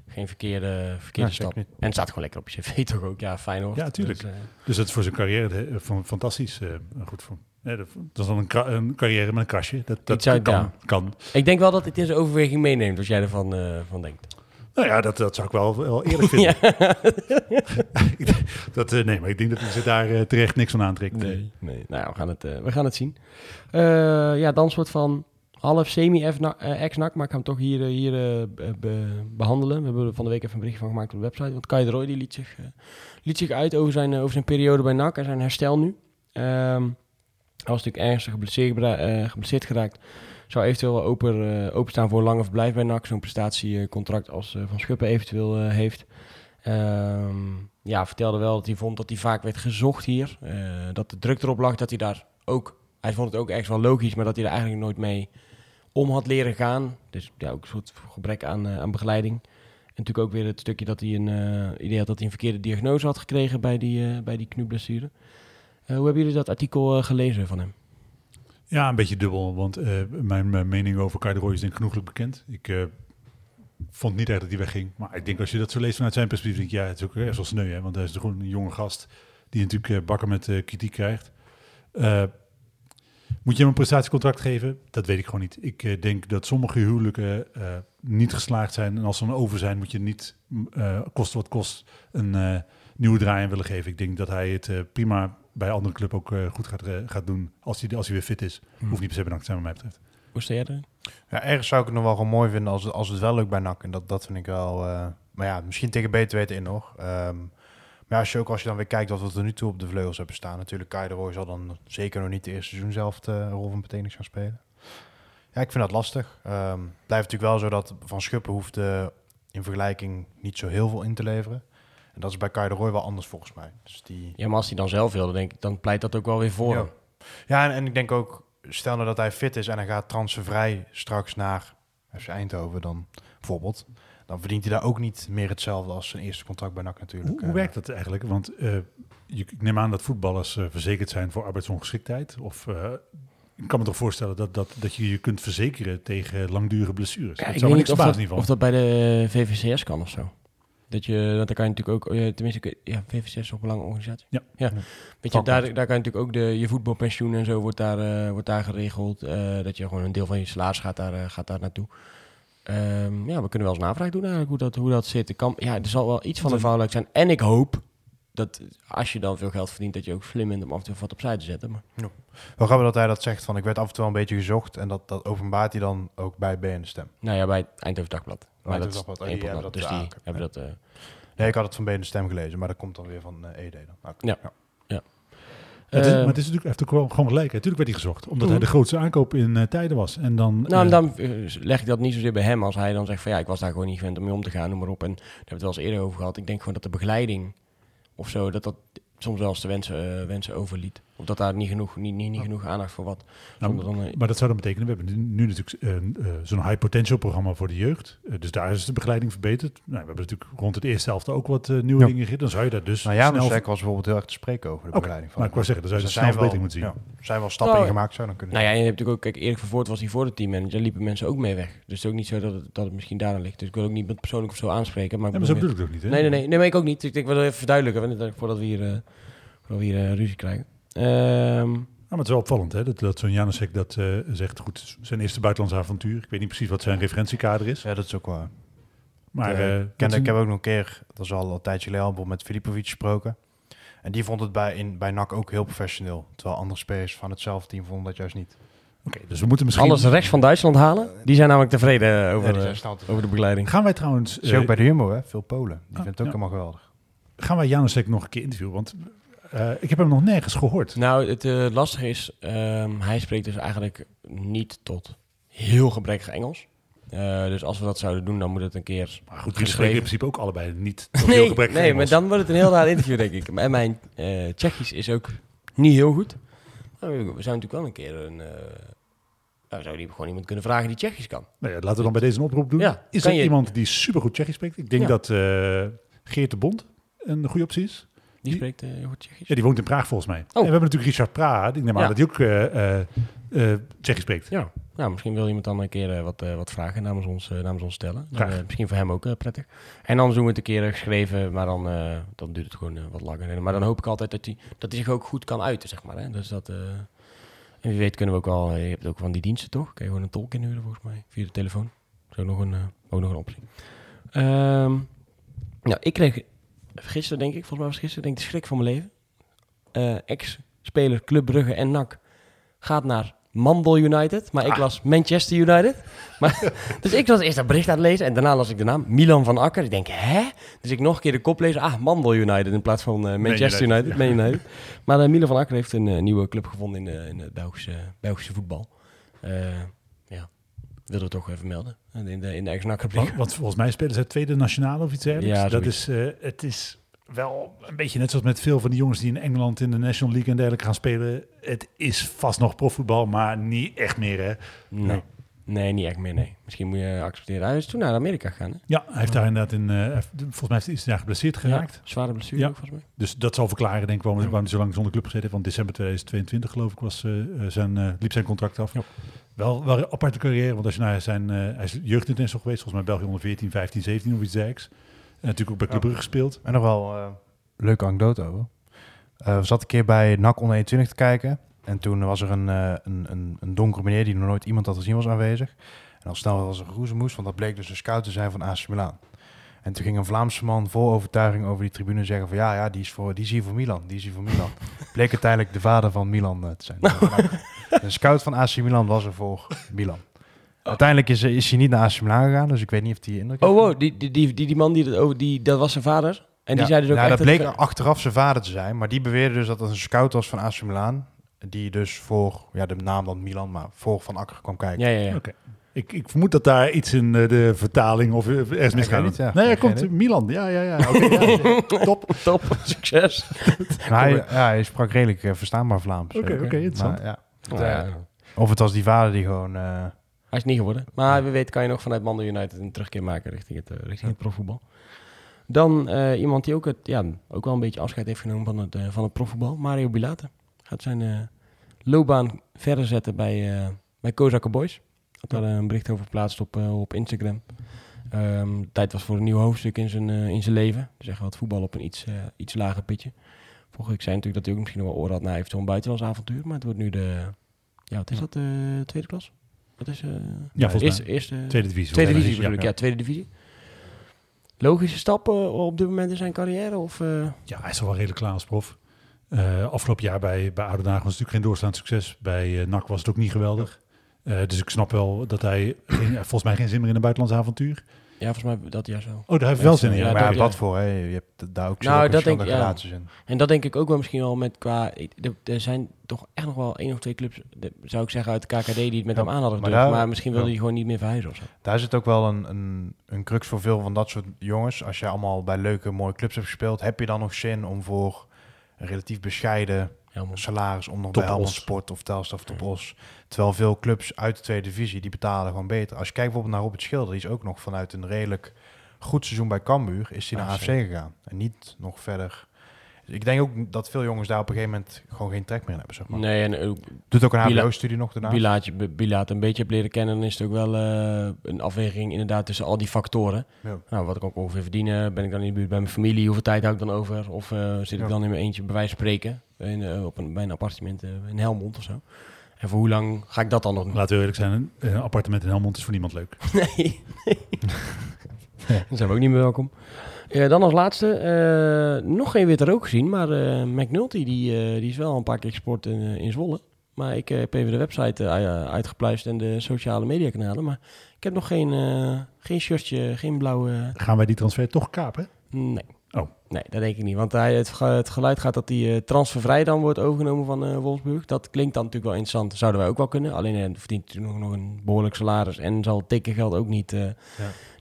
geen verkeerde, verkeerde Ja, stap. En het staat gewoon lekker op je cv toch ook. Ja, fijn hoor. Ja, tuurlijk. Dus, uh, dus dat is voor zijn carrière he, van, fantastisch. Uh, goed voor, ja, dat, is dan een, een, carrière met een kastje. Dat, dat zou, kan, ja. kan. Ik denk wel dat het in zijn overweging meeneemt, als jij ervan uh, van denkt. Nou ja, dat, dat zou ik wel, wel eerlijk vinden. dat, uh, nee, maar ik denk dat hij zich daar uh, terecht niks van aantrekt. Nee, nee. Nou ja, we gaan het, we gaan het zien. ja, dan soort van half semi-ex-nak, maar ik ga hem toch hier, hier be behandelen. We hebben er van de week even een berichtje van gemaakt op de website. Want Kai de Roy die liet, zich, liet zich uit over zijn, over zijn periode bij NAC en zijn herstel nu. Um, hij was natuurlijk ernstig geblesseerd, geblesseerd geraakt. Zou eventueel wel open, openstaan voor een lange verblijf bij NAC. Zo'n prestatiecontract als Van Schuppen eventueel heeft. Um, ja, vertelde wel dat hij vond dat hij vaak werd gezocht hier. dat de druk erop lag dat hij daar ook... Hij vond het ook echt wel logisch, maar dat hij er eigenlijk nooit mee om had leren gaan. Dus ja, ook een soort gebrek aan, aan begeleiding. En natuurlijk ook weer het stukje dat hij een idee had dat hij een verkeerde diagnose had gekregen bij die, bij die knieblessure. hoe hebben jullie dat artikel gelezen van hem? Ja, een beetje dubbel, want uh, mijn, mijn, mening over Kai is denk ik genoeglijk bekend. Ik uh, vond niet echt dat hij wegging, maar ik denk als je dat zo leest vanuit zijn perspectief, denk ik, ja, het is ook echt wel sneu, hè, want hij is gewoon een jonge gast die natuurlijk uh, bakken met kritiek krijgt. Moet je hem een prestatiecontract geven? Dat weet ik gewoon niet. Ik denk dat sommige huwelijken niet geslaagd zijn en als ze dan over zijn, moet je niet, kost wat kost, een nieuwe draai aan willen geven. Ik denk dat hij het prima bij een andere club ook uh, goed gaat, uh, gaat doen als hij, als hij weer fit is. Hmm. Hoeft niet per se bedankt te zijn wat mij betreft. Hoe sta jij er? Ja, ergens zou ik het nog wel gewoon mooi vinden als, als het wel lukt bij NAC. En dat, dat vind ik wel... Uh, maar ja, misschien tegen beter weten in nog. Um, maar als je ook als je dan weer kijkt wat we tot nu toe op de vleugels hebben staan. Natuurlijk, Kai de Roy zal dan zeker nog niet de eerste seizoen zelf de rol van betekenis gaan spelen. Ja, ik vind dat lastig. Ehm blijft natuurlijk wel zo dat Van Schuppen hoeft in vergelijking niet zo heel veel in te leveren. En dat is bij Kai de Roy wel anders volgens mij. Dus die... Ja, maar als hij dan zelf wil, dan, denk ik, dan pleit dat ook wel weer voor Ja. hem. Ja, en, en ik denk ook, stel nou dat hij fit is en hij gaat transfervrij straks naar FC Eindhoven dan bijvoorbeeld. Dan verdient hij daar ook niet meer hetzelfde als zijn eerste contract bij NAC natuurlijk. Hoe, hoe Eh, werkt dat eigenlijk? Want eh, ik neem aan dat voetballers eh, verzekerd zijn voor arbeidsongeschiktheid. Of eh, ik kan me toch voorstellen dat, dat, dat je je kunt verzekeren tegen langdurige blessures. Ja, dat ik zou weet niet of dat, of dat bij de VVCS kan of zo. Dat je, want daar kan je natuurlijk ook, tenminste, ja, VVCS is een belangrijk organisatie. Ja. ja. Weet je, daar, daar kan je natuurlijk ook de, je voetbalpensioen en zo wordt daar, eh, wordt daar geregeld. eh, dat je gewoon een deel van je salaris gaat daar, gaat daar naartoe. Ehm, ja, we kunnen wel eens navraag doen eigenlijk hoe dat, hoe dat zit. Ik kan, ja, er zal wel iets van een zijn. En ik hoop dat als je dan veel geld verdient, dat je ook slim bent om af en toe wat opzij te zetten. Maar Wel grappig dat hij dat zegt van ik werd af en toe wel een beetje gezocht en dat, dat openbaart hij dan ook bij BN de Stem. nou ja, bij het Eindhoven Dagblad. Maar Eindhoven dat is oh, die hebben dat dus die aan. hebben dat... eh, Nee, ik had het van BN de Stem gelezen, maar dat komt dan weer van eh ED dan. Ja. Ja, het is, eh, maar het is natuurlijk hij heeft ook wel gewoon gelijk. hè. Natuurlijk werd hij gezocht, omdat hij de grootste aankoop in eh, tijden was. En dan, Nou, en eh, dan leg ik dat niet zozeer bij hem als hij dan zegt van ja, ik was daar gewoon niet gewend om mee om te gaan, noem maar op. En daar hebben we het wel eens eerder over gehad. Ik denk gewoon dat de begeleiding of zo, dat dat soms wel eens de wensen, wensen overliet. Of dat daar niet genoeg, niet, niet, niet genoeg aandacht voor wat. Nou, dan, Maar dat zou dan betekenen, we hebben nu, natuurlijk eh, eh, zo'n high potential programma voor de jeugd. Eh, dus daar is de begeleiding verbeterd. Nou, we hebben natuurlijk rond het eerste helft ook wat nieuwe Ja. dingen gegeten. Dan zou je daar dus Nou, Janus snel... Was bijvoorbeeld heel erg te spreken over de begeleiding van. maar ik wou zeggen, dan zou je Dus dus er snel zijn verbetering moeten zien. Ja, zijn wel stappen Nou, in gemaakt, zou dan kunnen. nou ja, en je hebt natuurlijk ook, kijk, Erik van Voort was hier voor de teammanager, liepen mensen ook mee weg. Dus het is ook niet zo dat het, dat het misschien daaraan ligt. Dus ik wil ook niet met persoonlijk of zo aanspreken. Maar, Ja, maar zo bedoel bedoel ik het ook niet. Hè? nee, nee, nee, nee, maar ik ook niet. Ik, ik wil even verduidelijken, want- voordat we hier, eh, voordat we hier ruzie krijgen. Ehm, Ja, maar het is wel opvallend hè, dat, dat zo'n Janusek dat eh, zegt. Goed, zijn eerste buitenlandse avontuur. Ik weet niet precies wat zijn referentiekader is. Ja, dat is ook waar. Maar Eh, eh, ik, ken, ik heb ook nog een keer, dat is al een tijdje geleden, met Filipovic gesproken. En die vond het bij, in, bij NAC ook heel professioneel. Terwijl andere spelers van hetzelfde team vonden dat juist niet. Oké, dus we moeten misschien... alles rechts van Duitsland halen, die zijn namelijk tevreden over, Ja, te- over de begeleiding. Gaan wij trouwens... Is eh, ook bij de Jumbo, hè? Veel Polen. Die Ah, vindt het ook ja. helemaal geweldig. gaan wij Janusek nog een keer interviewen? Want eh, ik heb hem nog nergens gehoord. Nou, het eh, lastige is, ehm, hij spreekt dus eigenlijk niet tot heel gebrekkig Engels. Eh, dus als we dat zouden doen, dan moet het een keer Maar goed, jullie geschreven. spreken in principe ook allebei niet tot heel Nee, gebrekkig nee maar Engels. dan wordt het een heel raar interview, denk ik. En mijn Tsjechisch is ook niet heel goed. Maar we, zouden natuurlijk wel een keer een... nou, we zouden die gewoon iemand kunnen vragen die Tsjechisch kan. Nou ja, laten we dan bij deze een oproep doen. Ja, is er je- iemand die supergoed Tsjechisch spreekt? Ik denk Ja. dat Geert de Bond een goede optie is. Die spreekt heel goed Tsjechisch. Ja, die woont in Praag volgens mij. En we Oh. hebben natuurlijk Richard Praat. Ik neem aan Ja. dat hij ook eh, Tsjechisch spreekt. Ja, nou, misschien wil iemand dan een keer wat, wat vragen namens ons, namens ons stellen. Dan, misschien voor hem ook prettig. En dan doen we het een keer geschreven, maar dan, dan duurt het gewoon wat langer. Maar dan hoop ik altijd dat hij dat hij zich ook goed kan uiten, zeg maar. Hè? Dus dat, en wie weet kunnen we ook wel, eh, je hebt ook van die diensten toch? Kun je gewoon een tolk inhuren volgens mij, via de telefoon. Dat is ook nog een, ook nog een optie. Ehm, nou, ik kreeg gisteren denk ik, volgens mij was gisteren, denk ik de schrik van mijn leven. Eh, Ex-speler Club Brugge en NAC gaat naar Mandel United, maar ik Ah. las Manchester United. Maar, dus ik was eerst dat bericht aan het lezen en daarna las ik de naam Milan van Akker. Ik denk, hè? Dus ik nog een keer de kop lezen. Ah, Mandel United in plaats van eh, Manchester United, United. Man United. Maar eh, Milan van Akker heeft een nieuwe club gevonden in, in het Belgische, Belgische voetbal. Wilden we toch even melden. In de, in de ex-NAC-rubriek. Want, want volgens mij spelen zij tweede nationale of iets dergelijks. Ja, dat is, eh, het is wel een beetje net zoals met veel van die jongens die in Engeland in de National League en dergelijke gaan spelen. Het is vast nog profvoetbal, maar niet echt meer. Hè? Nee. nee, niet echt meer, nee. Misschien moet je accepteren. Hij is toen naar Amerika gegaan, hè? Ja, hij heeft daar inderdaad in, eh, volgens mij is hij daar geblesseerd geraakt. Ja, zware blessure Ja. ook, volgens mij. Dus dat zal verklaren, denk ik, waarom, waarom hij zo lang zonder club gezeten heeft. Want december 2022, geloof ik, was, eh, zijn, liep zijn contract af. Ja. Wel, wel een aparte carrière, want als je naar zijn... eh, hij is geweest, volgens mij België onder 14, 15, 17 of iets dergelijks. En natuurlijk ook bij Club Ja. Brugge gespeeld. En nog wel eh leuke anekdote over. Eh we zaten een keer bij NAC onder 21 te kijken. En toen was er een, eh, een, een, een donkere meneer die nog nooit iemand had gezien was aanwezig. En al snel was er roezemoes, want dat bleek dus een scout te zijn van AC Milan. En toen ging een Vlaamse man vol overtuiging over die tribune zeggen van ja, ja, die is, voor, die is hier voor Milan, die is hier voor Milan. bleek uiteindelijk de vader van Milan eh, te zijn. een scout van AC Milan was er voor Milan. Uiteindelijk is, is hij niet naar AC Milan gegaan, dus ik weet niet of hij indruk Oh, wow. Die, die, die, die, die man, die, dat, over, die, dat was zijn vader. En die zei dus ook ja, echt... dat bleek achteraf zijn vader te zijn, maar die beweerde dus dat het een scout was van AC Milan. Die dus voor, ja, de naam dan Milan, maar voor Van Akker kwam kijken. Ja, ja, ja. Oké. Ik, ik vermoed dat daar iets in eh, de vertaling of eh, ergens misgaat. Nee, hij komt. Milan. Ja, ja, ja. Top. Top, succes. Hij, ja, hij sprak redelijk eh, verstaanbaar Vlaams. Oké, oké, interessant. maar, ja. Ja, Of het was die vader die gewoon... eh, Hij is niet geworden. Maar wie weet kan je nog vanuit Mando United een terugkeer maken richting het, richting het profvoetbal. Dan eh, iemand die ook, het, ja, ook wel een beetje afscheid heeft genomen van het, van het profvoetbal. Mario Bilate. Gaat zijn eh, loopbaan verder zetten bij, eh bij Boys. Daar eh, een bericht over geplaatst op, eh, op Instagram. Ehm, tijd was voor een nieuw hoofdstuk in zijn, eh, in zijn leven. Dus echt wat voetbal op een iets, eh, iets lager pitje. Vorige week zei natuurlijk dat hij ook misschien nog wel oren had naar eventueel een buitenlands avontuur. Maar het wordt nu de, ja wat is dat, de tweede klas? Wat is, Ja, volgens eerste, mij. eerste, Tweede divisie. tweede Ja, divisie bedoel ik, ja, tweede divisie. Logische stappen op dit moment in zijn carrière? Of, eh, Ja, hij is al wel redelijk klaar als prof. Eh, afgelopen jaar bij, bij Oude Dagen was het natuurlijk geen doorstaand succes. Bij NAC was het ook niet geweldig. Eh, dus ik snap wel dat hij geen, volgens mij geen zin meer in een buitenlands avtuur. ja, volgens mij dat jaar zo. Oh, daar heeft hij wel zin in. Ja, Ja, maar ja, dat- wat voor, hè? Je hebt daar ook Nou, dat denk ja. in. En dat denk ik ook wel misschien wel met qua... ik- Er, er zijn toch echt nog wel één of twee clubs, de- zou ik zeggen, uit de KKD die het met Ja, hem aan hadden maar. Maar, misschien wilde ja. hij gewoon niet meer verhuizen of zo. Daar zit ook wel een, een, een crux voor veel van dat soort jongens. Als je allemaal bij leuke, mooie clubs hebt gespeeld, heb je dan nog zin om voor een relatief bescheiden Helemaal. salaris om nog bij Helmond. Sport of Telstar of Top Os. Terwijl veel clubs uit de tweede divisie, die betalen gewoon beter. Als je kijkt bijvoorbeeld naar Robert Schilder, die is ook nog vanuit een redelijk goed seizoen bij Cambuur, is hij naar AFC gegaan. En niet nog verder. Ik denk ook dat veel jongens daar op een gegeven moment gewoon geen trek meer in hebben, zeg maar. Nee, en ook Doet ook een HBO-studie nog daarna. Bilaatje, B- Bilaat een beetje heb leren kennen, dan is het ook wel eh, een afweging inderdaad tussen al die factoren. Ja. Nou, wat ik ook ongeveer verdienen, ben ik dan in de buurt bij mijn familie, hoeveel tijd hou ik dan over? Of eh, zit ik Ja. dan in mijn eentje bij wijze van spreken in, eh, op een, bij een appartement eh, in Helmond of zo? En voor hoe lang ga ik dat dan nog doen? Laten we eerlijk zijn, een, appartement in Helmond is voor niemand leuk. Nee. Dan zijn we ook niet meer welkom. Eh, dan als laatste, nog geen witte rook gezien, maar eh McNulty die, die is wel een paar keer gesport in, in Zwolle. Maar ik heb even de website uitgepluist en de sociale mediakanalen. Maar ik heb nog geen, geen shirtje, geen blauwe... Gaan wij die transfer toch kapen? Nee. Oh. Nee, dat denk ik niet. Want hij, het, het geluid gaat dat die eh, transfervrij dan wordt overgenomen van eh, Wolfsburg. Dat klinkt dan natuurlijk wel interessant. Zouden wij ook wel kunnen. Alleen eh, verdient natuurlijk nog, nog een behoorlijk salaris. En zal het tekengeld ook niet, eh,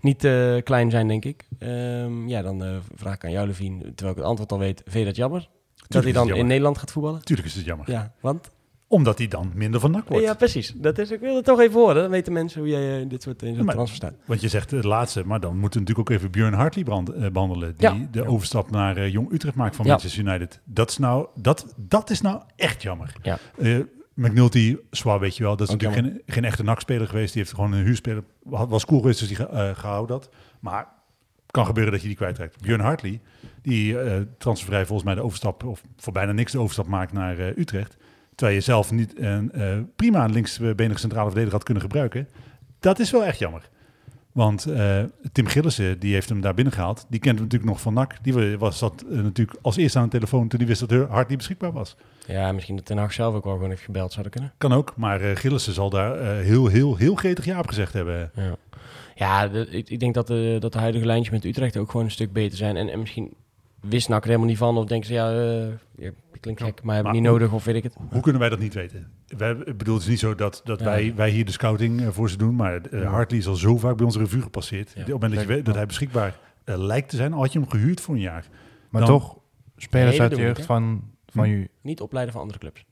niet klein zijn, denk ik. Ehm, ja, dan vraag ik aan jou, Levine, terwijl ik het antwoord al weet. Vind je dat jammer? dat hij dan in Nederland gaat voetballen? Tuurlijk is het jammer. Ja, want? Omdat hij dan minder van nak wordt. Ja, precies. Dat is, ik wil het toch even horen. Dan weten mensen hoe jij eh, in dit soort, in zo'n maar- transfer staat. Want je zegt het laatste, maar dan moeten we natuurlijk ook even Björn Hartley brand, eh, behandelen. Die Ja. de overstap naar eh, Jong Utrecht maakt van Ja. Manchester United. Dat is, nou, dat, dat is nou echt jammer. Ja. Eh, McNulty, zwaar weet je wel, dat is Ook natuurlijk geen, geen echte nakspeler geweest. Die heeft gewoon een huurspeler, was cool geweest, dus die ge- eh, gehouden had. Maar kan gebeuren dat je die kwijtraakt. Björn Hartley, die eh transfervrij volgens mij de overstap, of voor bijna niks de overstap maakt naar eh, Utrecht. Terwijl je zelf niet een eh, prima een linksbenige centrale verdediger had kunnen gebruiken. Dat is wel echt jammer. Want eh, Tim Gillissen, die heeft hem daar binnengehaald. Die kent hem natuurlijk nog van NAC. Die was, zat eh, natuurlijk als eerste aan de telefoon toen hij wist dat Hart niet beschikbaar was. Ja, misschien dat Ten Hag zelf ook wel gewoon heeft gebeld zouden kunnen. Kan ook, maar eh Gillissen zal daar heel, heel, heel gretig ja op gezegd hebben. Ja, ja de- ik, ik denk dat de, dat de huidige lijntjes met Utrecht ook gewoon een stuk beter zijn. En, en misschien wist NAC er helemaal niet van. Of denken ze, ja, eh ja klinkt gek, maar hebben Maar niet hoe- nodig of weet ik het. Hoe kunnen wij dat niet weten? Wij, ik bedoel, het is niet zo dat, dat Ja. wij, wij hier de scouting eh, voor ze doen. Maar eh, Hartley is al zo vaak bij onze revue gepasseerd. Ja. Op het moment dat, je weet dat hij beschikbaar lijkt te zijn, al had je hem gehuurd voor een jaar. Maar Dan- toch, spelers uit de jeugd van, van Hm. je... Niet opleiden van andere clubs.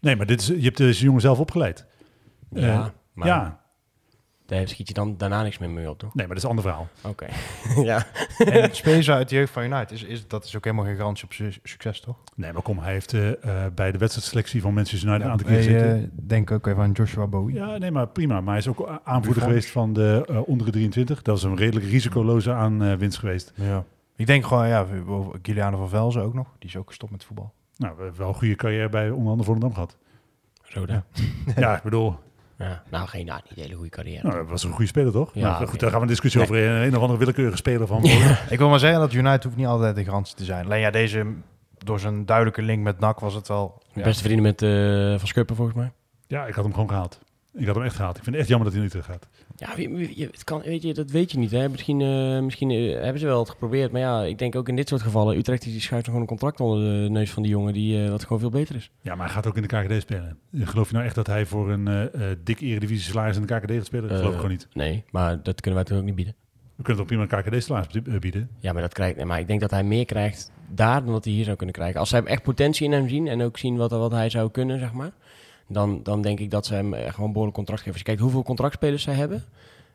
Nee, maar dit is, je hebt deze jongen zelf opgeleid. Ja, maar ja, daar schiet je dan daarna niks meer mee op, toch? nee, maar dat is een ander verhaal. Oké. ja. En spelers uit de jeugd van United, is, is, dat is ook helemaal geen garantie op su- succes, toch? Nee, maar kom, hij heeft eh, eh, bij de wedstrijdselectie van Manchester United een aantal keer Wij, gezeten. eh, denk ook even aan Joshua Bowie. Ja, nee, maar prima. Maar hij is ook aanvoerder geweest van de onder de 23. Dat is een redelijk risicoloze aanwinst geweest. Ja. Ik denk gewoon, ja, over Giuliano van Velzen ook nog. Die is ook gestopt met voetbal. Nou, we hebben wel een goede carrière bij onder andere Volendam gehad. Zo dan. Ja, ik bedoel, Ja. Nou, geen, nou, niet een hele goede carrière. nou, dat was een goede speler, toch? Ja, maar goed, daar gaan we een discussie over. Een, een of andere willekeurige speler van. Ik wil maar zeggen dat United hoeft niet altijd de garantie te zijn. Alleen ja, deze, door zijn duidelijke link met NAC was het wel... Ja. Beste vrienden met eh Van Schuppen, volgens mij. Ja, ik had hem gewoon gehaald. Ik had hem echt gehaald. Ik vind het echt jammer dat hij niet terug gaat. Ja, het kan, weet je, dat weet je niet. Hè? Misschien, eh, misschien eh, hebben ze wel het geprobeerd. Maar ja, ik denk ook in dit soort gevallen... Utrecht die schuift nog gewoon een contract onder de neus van die jongen... die eh, wat gewoon veel beter is. Ja, maar hij gaat ook in de KKD spelen. Geloof je nou echt dat hij voor een dik eredivisie salaris in de KKD gaat spelen? Dat geloof ik gewoon niet. Nee, maar dat kunnen wij toch ook niet bieden. We kunnen toch prima een KKD salaris eh, bieden? Ja, maar, dat krijgt, maar ik denk dat hij meer krijgt daar dan dat hij hier zou kunnen krijgen. Als zij echt potentie in hem zien en ook zien wat, wat hij zou kunnen, zeg maar. Dan, dan denk ik dat ze hem echt gewoon een behoorlijk contract geven. Als je kijkt hoeveel contractspelers zij hebben.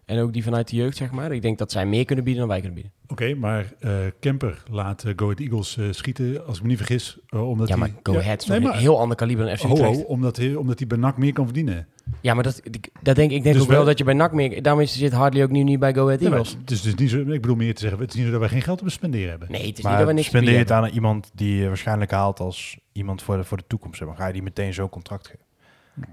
En ook die vanuit de jeugd, zeg maar. Ik denk dat zij meer kunnen bieden dan wij kunnen bieden. Oké, maar eh, Kemper laat eh, Go Ahead Eagles eh, schieten, als ik me niet vergis. eh, omdat ja, maar hij, Go Ja, Ahead is nee, een heel ander kaliber dan FC ho, omdat, hij, omdat hij bij NAC meer kan verdienen. Ja, maar dat, dat denk, ik denk Dus ook wel wij- dat je bij NAC meer... Daarom is, zit Hartley ook nu niet bij Go Ahead Ja, maar Eagles. het is dus niet zo, ik bedoel meer te zeggen, het is niet zo dat wij geen geld te spenderen hebben. Nee, het is niet dat we niks spendeer het aan iemand die je waarschijnlijk haalt als iemand voor de, voor de toekomst. Zeg maar. Ga je die meteen zo'n contract geven?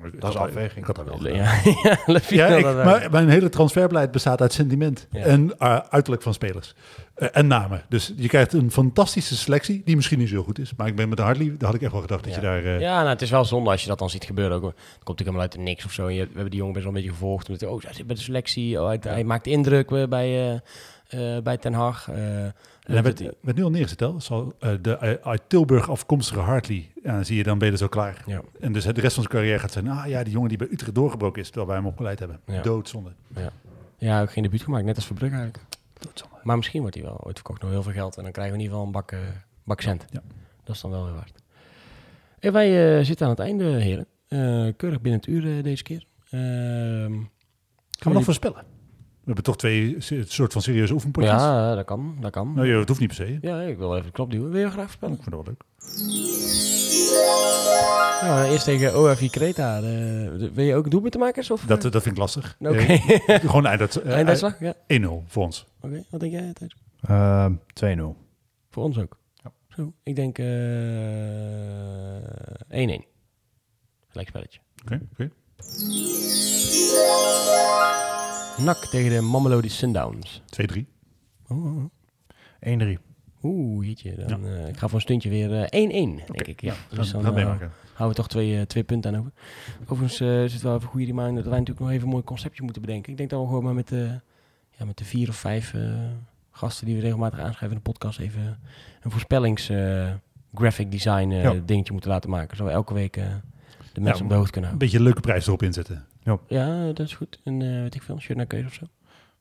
Ik Dat is afweging. Ik had dat wel. Ja, ik ik, maar mijn hele transferbeleid bestaat uit sentiment Ja. en eh, uiterlijk van spelers. Eh, en namen. Dus je krijgt een fantastische selectie, die misschien niet zo goed is. Maar ik ben met de Hartley, daar had ik echt wel gedacht dat je daar... eh, Ja, nou, het is wel zonde als je dat dan ziet gebeuren. Ook, het komt natuurlijk helemaal uit de niks of zo. En je, we hebben die jongen best wel een beetje gevolgd. Omdat, oh, hij zit bij de selectie. Oh, hij, hij maakt indruk eh, bij, eh, bij Ten Hag. dat werd, werd nu al neergezet, hè? Zal, eh, de uit Tilburg afkomstige Hartley. Ja, dan zie je, dan ben je zo klaar. Ja. En dus de rest van zijn carrière gaat zijn, ah ja, die jongen die bij Utrecht doorgebroken is, terwijl wij hem opgeleid hebben. Ja. Doodzonde. ja, ook geen debuut gemaakt. Net als Verbrugge eigenlijk. Doodzonde. Maar misschien wordt hij wel ooit verkocht nog heel veel geld. En dan krijgen we in ieder geval een bak, bak cent. Ja. Dat is dan wel weer waard. En wij zitten aan het einde, heren. Keurig binnen het uur deze keer. Ehm, Gaan we nog voorspellen? We hebben toch twee soort van serieuze oefenpotjes. ja, dat kan. Dat kan. Nou, het hoeft niet per se. Ja, ik wil even de klop duwen. Wil je graag voorspellen? Ik vind dat wel leuk. Nou, eerst tegen OFI Creta. De, de- wil je ook doelpuntenmakers? Of, Dat, dat vind ik lastig. Oké. Eh, gewoon eind, eh, Einduitslag? Ja. 1-0 voor ons. Oké, wat denk jij? Ehm 2-0. Voor ons ook. Ja. Zo, ik denk eh 1-1. Gelijk spelletje. Oké, oké. NAC tegen de Mamelodi Sundowns. 2-3. Oh, oh, oh. 1-3. Oeh, jeetje. Dan, eh, ik ga voor een stuntje weer eh, 1-1, denk ik. Ja. Dus dan eh, houden we toch twee, eh, twee punten aan over. Overigens eh, is het wel even een goede reminder dat wij natuurlijk nog even een mooi conceptje moeten bedenken. Ik denk dat we gewoon maar met de, ja, met de vier of vijf eh, gasten die we regelmatig aanschrijven in de podcast even een voorspellings eh, graphic design eh, Ja. dingetje moeten laten maken. Zodat we elke week eh, de mensen Ja, op de hoogte kunnen Een beetje een leuke prijs erop inzetten. Ja, dat is goed. En eh weet ik veel, shirt naar keuze of zo.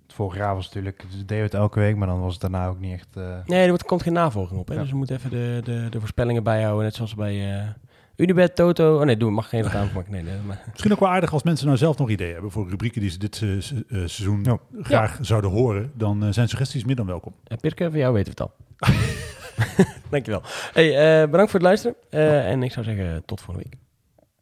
Vorig jaar was het natuurlijk, dus deden we het elke week, maar dan was het daarna ook niet echt... eh, Nee, er wordt, komt geen navolging op. Hè? Ja. Dus we moeten even de, de, de voorspellingen bijhouden. Net zoals bij eh Unibet, Toto. Oh nee, doe, mag geen reclame maken. Nee, nee, maar, Misschien ook wel aardig als mensen nou zelf nog ideeën hebben voor rubrieken die ze dit se- seizoen Ja. graag zouden horen. Dan zijn suggesties meer dan welkom. Eh, Pirke, voor jou weten we het al. Dankjewel. Hey, eh, bedankt voor het luisteren. Eh, en ik zou zeggen, tot volgende week.